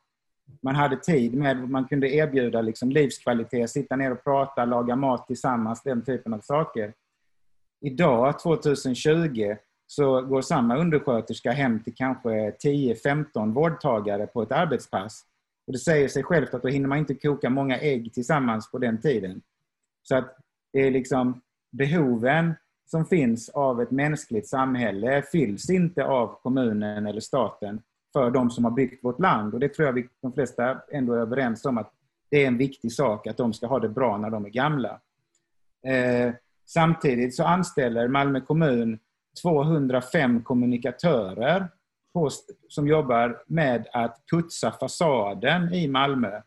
Man hade tid med, man kunde erbjuda liksom livskvalitet, sitta ner och prata, laga mat tillsammans, den typen av saker. Idag, 2020, så går samma undersköterska hem till kanske 10-15 vårdtagare på ett arbetspass. Och det säger sig självt att då hinner man inte koka många ägg tillsammans på den tiden. Så att det är liksom behoven som finns av ett mänskligt samhälle fylls inte av kommunen eller staten för de som har byggt vårt land. Och det tror jag vi, de flesta ändå är överens om att det är en viktig sak att de ska ha det bra när de är gamla. Eh, samtidigt så anställer Malmö kommun 205 kommunikatörer på, som jobbar med att putsa fasaden i Malmö.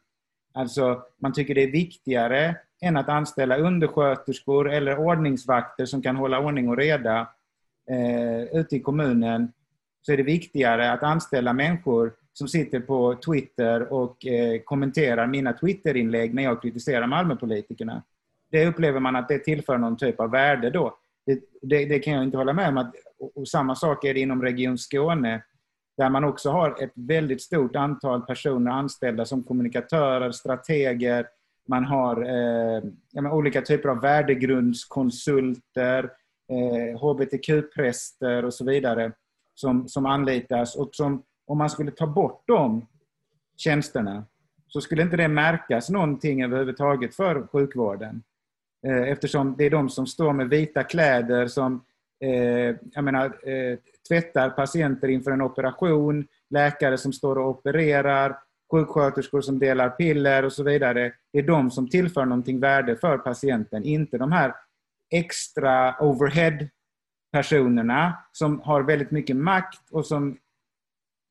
Alltså, man tycker det är viktigare än att anställa undersköterskor eller ordningsvakter som kan hålla ordning och reda eh, ute i kommunen så är det viktigare att anställa människor som sitter på Twitter och eh, kommenterar mina Twitterinlägg när jag kritiserar Malmöpolitikerna. Det upplever man att det tillför någon typ av värde då. Det, det, det kan jag inte hålla med om. Att, och, och samma sak är det inom Region Skåne där man också har ett väldigt stort antal personer anställda som kommunikatörer, strateger, man har eh, menar, olika typer av värdegrundskonsulter, eh, hbtq-präster och så vidare som, som anlitas och som, om man skulle ta bort de tjänsterna så skulle inte det märkas någonting överhuvudtaget för sjukvården. Eh, eftersom det är de som står med vita kläder som eh, jag menar, eh, tvättar patienter inför en operation, läkare som står och opererar, sjuksköterskor som delar piller och så vidare. Det är de som tillför någonting värde för patienten, inte de här extra overhead personerna som har väldigt mycket makt och som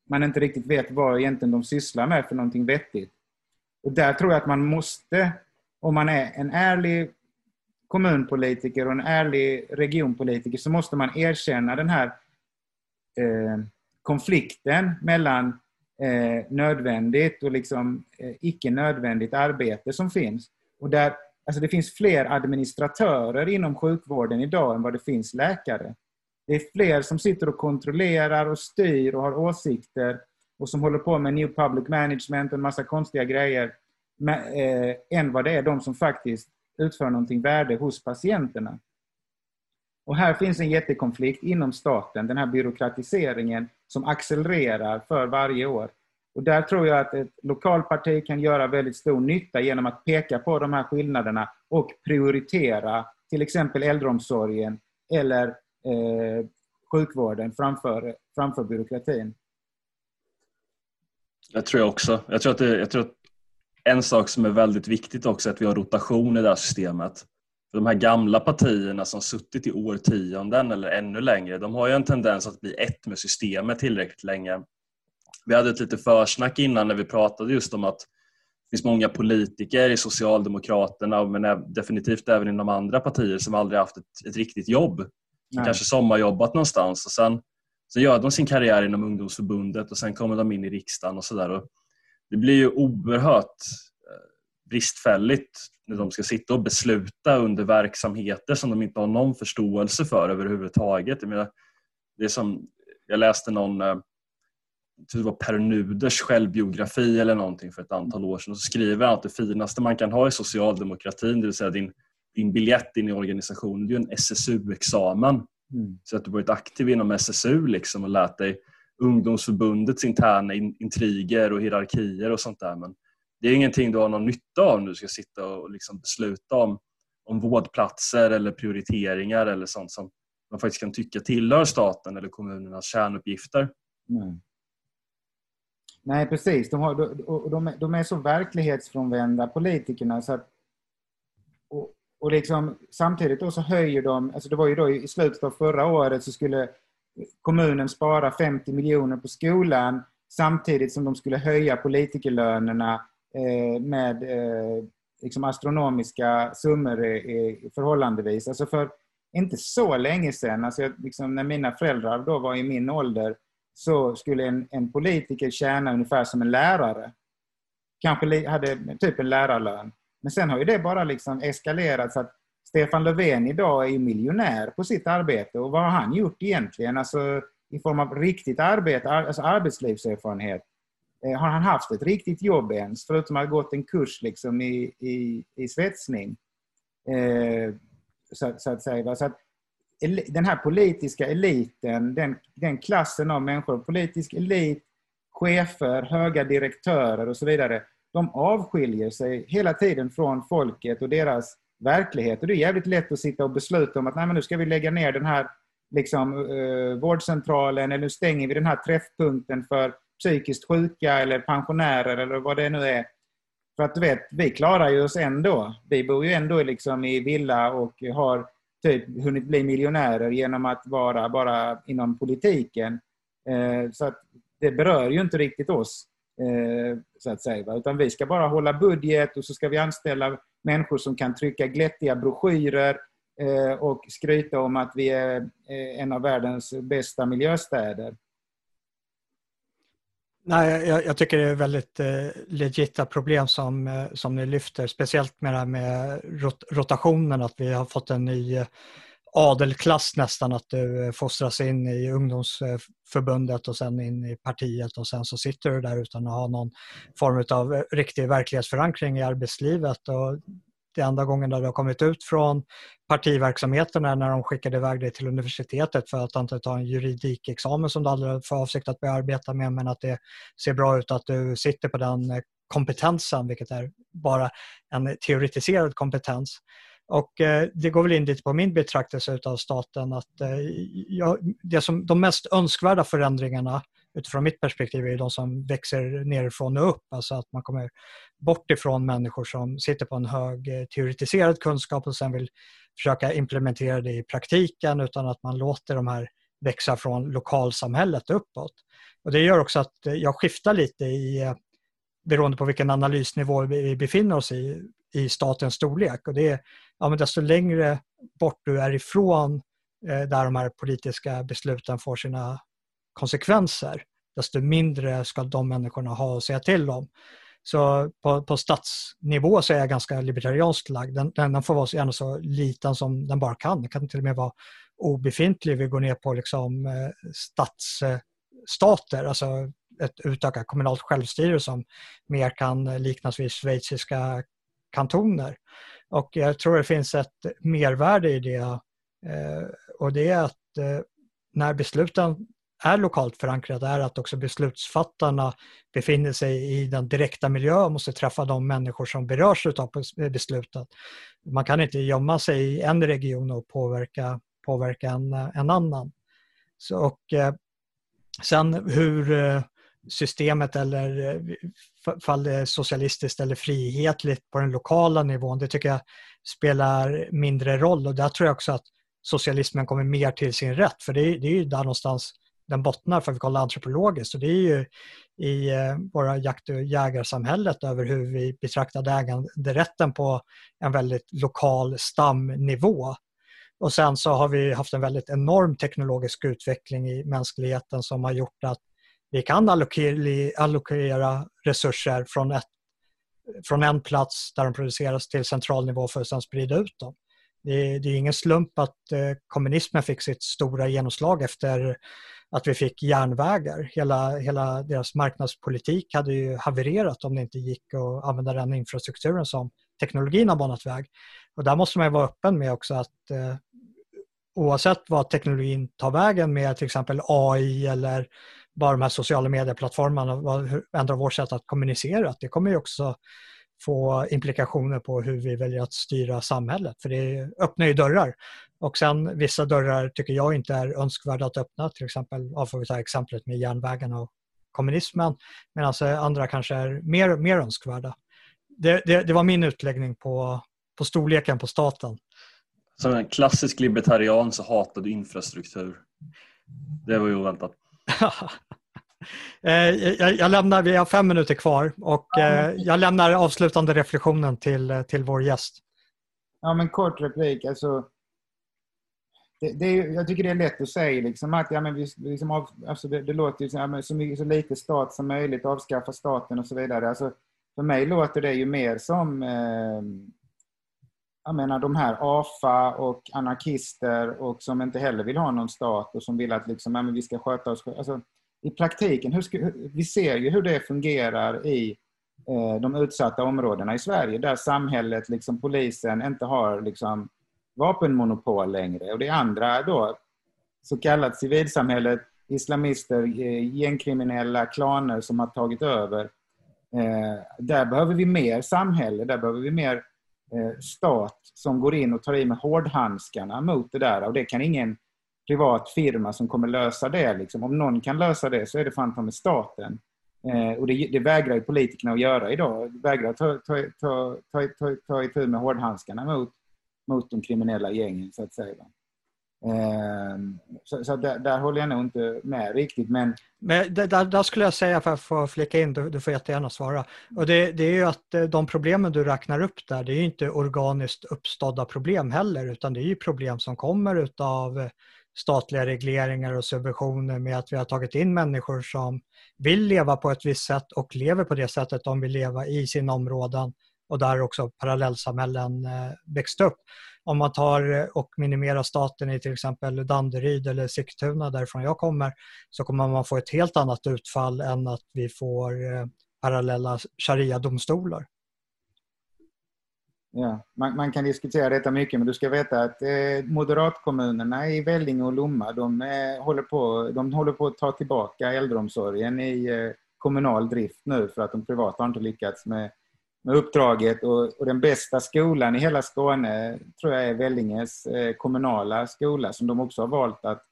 man inte riktigt vet vad egentligen de sysslar med för någonting vettigt. Och där tror jag att man måste, om man är en ärlig kommunpolitiker och en ärlig regionpolitiker, så måste man erkänna den här eh, konflikten mellan eh, nödvändigt och liksom, eh, icke nödvändigt arbete som finns. Och där Alltså det finns fler administratörer inom sjukvården idag än vad det finns läkare. Det är fler som sitter och kontrollerar och styr och har åsikter och som håller på med new public management och en massa konstiga grejer eh, än vad det är de som faktiskt utför någonting värde hos patienterna. Och här finns en jättekonflikt inom staten, den här byråkratiseringen som accelererar för varje år. Och där tror jag att ett lokalparti kan göra väldigt stor nytta genom att peka på de här skillnaderna och prioritera till exempel äldreomsorgen eller eh, sjukvården framför, framför byråkratin. Jag tror jag också. Jag tror, att det, jag tror att en sak som är väldigt viktigt också är att vi har rotation i det här systemet. För de här gamla partierna som suttit i årtionden eller ännu längre, de har ju en tendens att bli ett med systemet tillräckligt länge. Vi hade ett litet försnack innan när vi pratade just om att finns många politiker i Socialdemokraterna men definitivt även inom andra partier som aldrig haft ett, ett riktigt jobb. Som kanske sommarjobbat någonstans och sen så gör de sin karriär inom ungdomsförbundet och sen kommer de in i riksdagen och sådär. Det blir ju oerhört eh, bristfälligt när de ska sitta och besluta under verksamheter som de inte har någon förståelse för överhuvudtaget. Jag, menar, det är som, jag läste någon eh, det var Per Nuders självbiografi eller någonting för ett antal år sedan. Och så skriver han att det finaste man kan ha i socialdemokratin, det vill säga din, din biljett in i organisationen, det är en SSU-examen. Mm. Så att du varit aktiv inom SSU liksom och lärt dig ungdomsförbundets interna intriger och hierarkier och sånt där. Men det är ingenting du har någon nytta av när du ska sitta och liksom besluta om, om vårdplatser eller prioriteringar eller sånt som man faktiskt kan tycka tillhör staten eller kommunernas kärnuppgifter. Mm. Nej, precis. De, har, de, de, är så verklighetsfrånvända, politikerna. Så att, och, och liksom, samtidigt då så höjer de, alltså det var ju då i slutet av förra året så skulle kommunen spara 50 miljoner på skolan samtidigt som de skulle höja politikerlönerna eh, med eh, liksom astronomiska summor i, förhållandevis. Alltså för inte så länge sedan, alltså jag, liksom när mina föräldrar då var i min ålder, så skulle en, en politiker tjäna ungefär som en lärare. Kanske hade typ en lärarlön. Men sen har ju det bara liksom eskalerat så att Stefan Löfven idag är ju miljonär på sitt arbete. Och vad har han gjort egentligen? Alltså i form av riktigt arbete, alltså arbetslivserfarenhet. Eh, har han haft ett riktigt jobb ens? Förutom att ha gått en kurs liksom i, i, i svetsning. Eh, så, så, att säga. Så att den här politiska eliten, den, den klassen av människor, politisk elit, chefer, höga direktörer och så vidare, de avskiljer sig hela tiden från folket och deras verklighet. Och det är jävligt lätt att sitta och besluta om att Nej, men nu ska vi lägga ner den här liksom, uh, vårdcentralen eller nu stänger vi den här träffpunkten för psykiskt sjuka eller pensionärer eller vad det nu är. För att du vet, vi klarar ju oss ändå. Vi bor ju ändå liksom i villa och har typ hunnit bli miljonärer genom att vara bara inom politiken. Eh, så att det berör ju inte riktigt oss, eh, så att säga. Utan vi ska bara hålla budget och så ska vi anställa människor som kan trycka glättiga broschyrer eh, och skryta om att vi är en av världens bästa miljöstäder. Nej, jag, jag, tycker det är väldigt eh, legita problem som, eh, som ni lyfter, speciellt med det här med rot rotationen, att vi har fått en ny eh, adelklass nästan, att du eh, fostras in i ungdomsförbundet och sen in i partiet och sen så sitter du där utan att ha någon form av eh, riktig verklighetsförankring i arbetslivet. Och det enda gången där du har kommit ut från partiverksamheten är när de skickade iväg dig till universitetet för att inte ta en juridikexamen som du aldrig har för avsikt att börja arbeta med men att det ser bra ut att du sitter på den eh, kompetensen vilket är bara en teoretiserad kompetens. Och eh, det går väl in lite på min betraktelse av staten att eh, jag, det som, de mest önskvärda förändringarna utifrån mitt perspektiv är de som växer nerifrån och upp. Alltså att man kommer bort ifrån människor som sitter på en hög eh, teoretiserad kunskap och sen vill försöka implementera det i praktiken utan att man låter de här växa från lokalsamhället uppåt. Och det gör också att eh, jag skiftar lite i, eh, beroende på vilken analysnivå vi befinner oss i, i statens storlek. Och det är, ja, men desto längre bort du är ifrån där de här politiska besluten får sina konsekvenser, desto mindre ska de människorna ha att säga till om. Så på, på statsnivå så är jag ganska libertarianskt lagd. Den, den får vara så, gärna så liten som den bara kan. Den kan till och med vara obefintlig. Vi går ner på liksom, statsstater, stadsstater, alltså ett utökat kommunalt självstyre som mer kan liknas vid schweiziska kantoner. Och jag tror det finns ett mervärde i det eh, och det är att eh, när besluten är lokalt förankrade är att också beslutsfattarna befinner sig i den direkta miljön och måste träffa de människor som berörs av besluten. Man kan inte gömma sig i en region och påverka, påverka en, en annan. Så, och, eh, sen hur eh, systemet eller eh, fall det är socialistiskt eller frihetligt på den lokala nivån, det tycker jag spelar mindre roll och där tror jag också att socialismen kommer mer till sin rätt för det, det är ju där någonstans den bottnar för att vi kollar antropologiskt. Och det är ju i eh, våra jakt och jägarsamhället över hur vi betraktade äganderätten på en väldigt lokal stamnivå. Och sen så har vi haft en väldigt enorm teknologisk utveckling i mänskligheten som har gjort att vi kan allokera resurser från, ett, från en plats där de produceras till central nivå för att sedan sprida ut dem. Det, det är ingen slump att eh, kommunismen fick sitt stora genomslag efter att vi fick järnvägar. Hela, hela deras marknadspolitik hade ju havererat om det inte gick att använda den infrastrukturen som teknologin har banat väg. Och där måste man vara öppen med också att eh, oavsett vad teknologin tar vägen med till exempel AI eller bara de här sociala medieplattformarna vad ändrar vårt sätt att kommunicera. Det kommer ju också få implikationer på hur vi väljer att styra samhället. För det öppnar ju dörrar. Och sen vissa dörrar tycker jag inte är önskvärda att öppna. Till exempel, ja, får vi ta exemplet med järnvägen och kommunismen. Medan andra kanske är mer, mer önskvärda. Det, det, det var min utläggning på, på storleken på staten. Som en klassisk libertarian så hatar du infrastruktur. Det var ju oväntat. Eh, jag, jag, lämnar, vi har fem minuter kvar och eh, jag lämnar avslutande reflektionen till, eh, till vår gäst. Ja, men kort replik. Alltså, det, det är, jag tycker det är lätt att säga liksom, att ja, men vi, liksom av, alltså det, det låter ju så, så, mycket, så lite stat som möjligt, avskaffa staten och så vidare. Alltså, för mig låter det ju mer som eh, jag menar de här AFA och anarkister och som inte heller vill ha någon stat och som vill att liksom, ja, men vi ska sköta oss alltså, i praktiken, hur ska, vi ser ju hur det fungerar i eh, de utsatta områdena i Sverige där samhället, liksom polisen, inte har liksom, vapenmonopol längre. Och det andra då, så kallat civilsamhället, islamister, eh, gängkriminella klaner som har tagit över. Eh, där behöver vi mer samhälle, där behöver vi mer Eh, stat som går in och tar i med hårdhandskarna mot det där. Och det kan ingen privat firma som kommer lösa det. Liksom. Om någon kan lösa det så är det fan med staten. Eh, och det, det vägrar ju politikerna att göra idag. vägrar ta, ta, ta, ta, ta, ta itu med hårdhandskarna mot, mot de kriminella gängen, så att säga. Eh, så, så där, där, håller jag nog inte med riktigt. Men, men där, där, skulle jag säga, för att få flika in, du, du får jättegärna svara. Och det, det, är ju att eh, de problemen du räknar upp där, det är ju inte organiskt uppstådda problem heller, utan det är ju problem som kommer utav eh, statliga regleringar och subventioner med att vi har tagit in människor som vill leva på ett visst sätt och lever på det sättet de vill leva i sina områden och där också parallellsamhällen eh, växt upp om man tar eh, och minimerar staten i till exempel Danderyd eller Sigtuna därifrån jag kommer så kommer man få ett helt annat utfall än att vi får eh, parallella sharia-domstolar. Ja, man, man, kan diskutera detta mycket men du ska veta att eh, moderatkommunerna i Vellinge och Lomma de, eh, håller på, de håller på att ta tillbaka äldreomsorgen i eh, kommunal drift nu för att de privata har inte lyckats med med uppdraget och, och, den bästa skolan i hela Skåne tror jag är Vellinges eh, kommunala skola som de också har valt att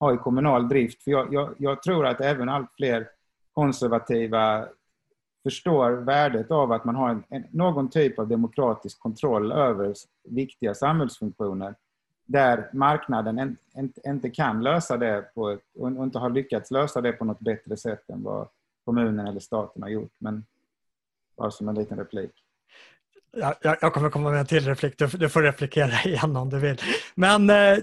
ha i kommunal drift. För jag, jag, jag, tror att även allt fler konservativa förstår värdet av att man har en, en, någon typ av demokratisk kontroll över viktiga samhällsfunktioner där marknaden en, en, inte kan lösa det på ett, och inte har lyckats lösa det på något bättre sätt än vad kommunen eller staten har gjort. Men bara som en liten replik. Jag, jag kommer komma med en till replik, du, du får replikera igen om du vill. Men eh,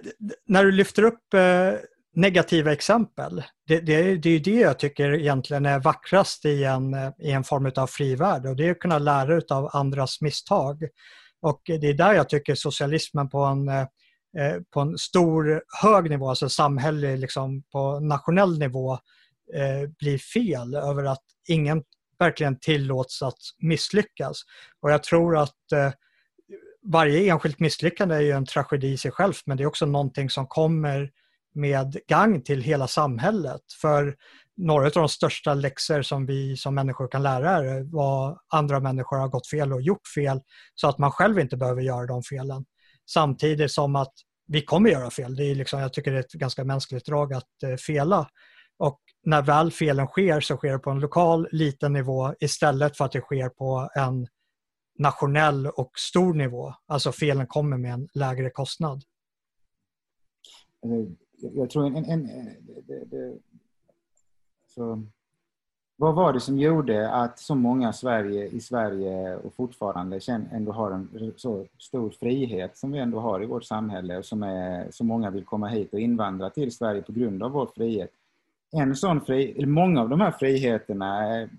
när du lyfter upp eh, negativa exempel, det, det, det är det jag tycker egentligen är vackrast i en, i en form av frivärld och det är att kunna lära av andras misstag. Och det är där jag tycker socialismen på en, eh, på en stor, hög nivå, alltså samhällelig, liksom på nationell nivå, eh, blir fel över att ingen verkligen tillåts att misslyckas. Och jag tror att eh, varje enskilt misslyckande är ju en tragedi i sig själv men det är också någonting som kommer med gang till hela samhället. För några av de största läxor som vi som människor kan lära är vad andra människor har gått fel och gjort fel så att man själv inte behöver göra de felen. Samtidigt som att vi kommer göra fel. Det är liksom, jag tycker det är ett ganska mänskligt drag att eh, fela. Och när väl felen sker så sker det på en lokal liten nivå istället för att det sker på en nationell och stor nivå. Alltså felen kommer med en lägre kostnad. Eh, jag tror en, en, en eh, det, det, så vad var det som gjorde att så många Sverige, i Sverige och fortfarande ändå har en så stor frihet som vi ändå har i vårt samhälle och som är, så många vill komma hit och invandra till Sverige på grund av vår frihet. En sån fri, eller många av de här friheterna är,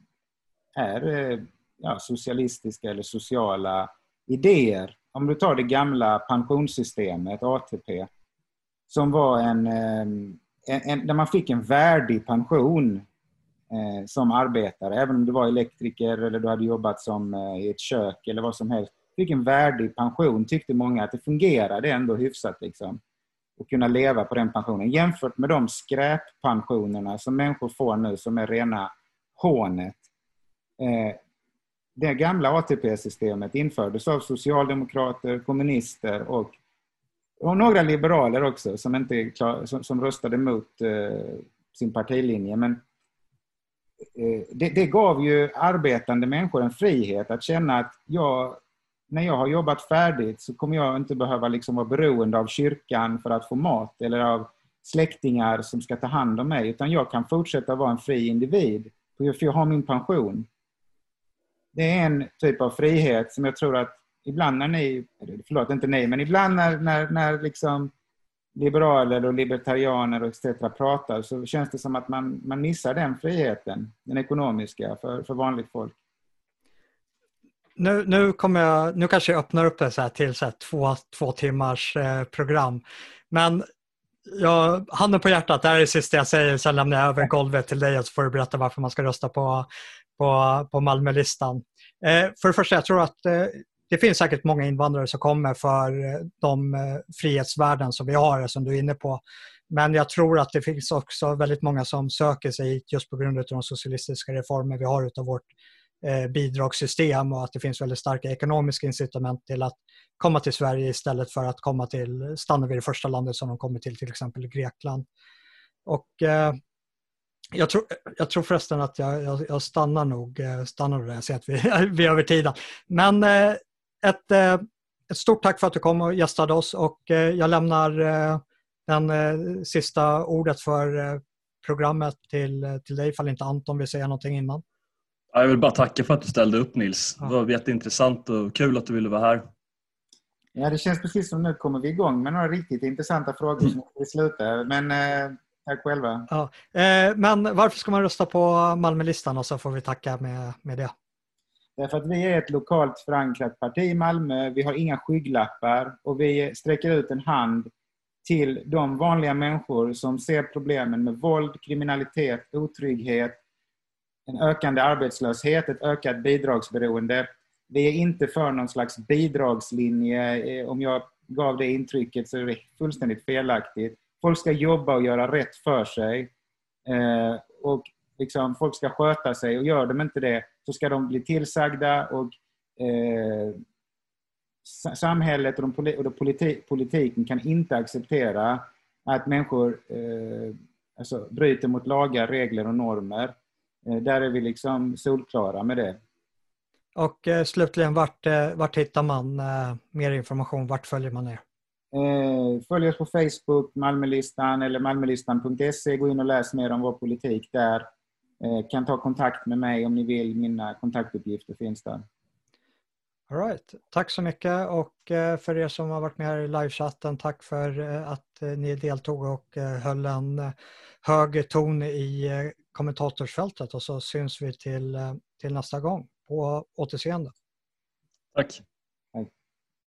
är eh, ja, socialistiska eller sociala idéer. Om du tar det gamla pensionssystemet, ATP, som var en, ehm, en, en där man fick en värdig pension eh, som arbetare, även om du var elektriker eller du hade jobbat som, eh, i ett kök eller vad som helst. Fick en värdig pension tyckte många att det fungerade ändå hyfsat. Liksom, att kunna leva på den pensionen jämfört med de skräppensionerna som människor får nu som är rena hånet. Eh, det gamla ATP-systemet infördes av socialdemokrater, kommunister och, och några liberaler också som, inte klar, som, som röstade mot eh, sin partilinje. Men Eh, det, det, gav ju arbetande människor en frihet att känna att jag, när jag har jobbat färdigt så kommer jag inte behöva liksom vara beroende av kyrkan för att få mat eller av släktingar som ska ta hand om mig, utan jag kan fortsätta vara en fri individ, för jag har min pension. Det är en typ av frihet som jag tror att ibland när ni, förlåt inte ni, men ibland när, när, när liksom liberaler och libertarianer och etc. pratar så känns det som att man, man missar den friheten, den ekonomiska, för, för vanligt folk. Nu, nu, kommer jag, nu kanske jag öppnar upp det så här till så här två, två timmars eh, program. Men jag, handen på hjärtat, det här är det sista jag säger, sen lämnar jag över golvet till dig och så får du berätta varför man ska rösta på, på, på Malmölistan. Eh, för det första, jag tror att eh, det finns säkert många invandrare som kommer för eh, de eh, frihetsvärden som vi har, som du är inne på. Men jag tror att det finns också väldigt många som söker sig hit just på grund av de socialistiska reformer vi har utav vårt eh, bidragssystem och att det finns väldigt starka ekonomiska incitament till att komma till Sverige istället för att komma till, stanna vid det första landet som de kommer till, till exempel Grekland. Och eh, jag tror, jag tror förresten att jag, jag, jag stannar nog stannar där. Jag ser att vi, vi är över tiden. Men eh, ett, eh, ett stort tack för att du kom och gästade oss och eh, jag lämnar den eh, sista ordet för programmet till, till dig ifall inte Anton vill säga någonting innan. Jag vill bara tacka för att du ställde upp Nils. Det var jätteintressant och kul att du ville vara här. Ja, det känns precis som nu kommer vi igång med några riktigt intressanta frågor som vi slutar. Men eh, tack själva. Ja, eh, men varför ska man rösta på Malmölistan och så får vi tacka med, med det. Därför att vi är ett lokalt förankrat parti i Malmö. Vi har inga skygglappar och vi sträcker ut en hand till de vanliga människor som ser problemen med våld, kriminalitet, otrygghet, en ökande arbetslöshet, ett ökat bidragsberoende. Vi är inte för någon slags bidragslinje. Eh, om jag gav det intrycket så är det fullständigt felaktigt. Folk ska jobba och göra rätt för sig. Eh, och liksom, folk ska sköta sig och gör de inte det så ska de bli tillsagda och eh, samhället och, de, och politi politiken kan inte acceptera att människor eh, alltså, bryter mot lagar, regler och normer. Eh, där är vi liksom solklara med det. Och eh, slutligen, vart, eh, vart hittar man eh, mer information? Vart följer man er? Eh, följ oss på Facebook, Malmölistan eller malmölistan.se. Gå in och läs mer om vår politik där. Eh, kan ta kontakt med mig om ni vill. Mina kontaktuppgifter finns där. All right. Tack så mycket och eh, för er som har varit med här i livechatten, tack för eh, att ni deltog och höll en hög ton i kommentatorsfältet och så syns vi till, till nästa gång. På återseende. Tack.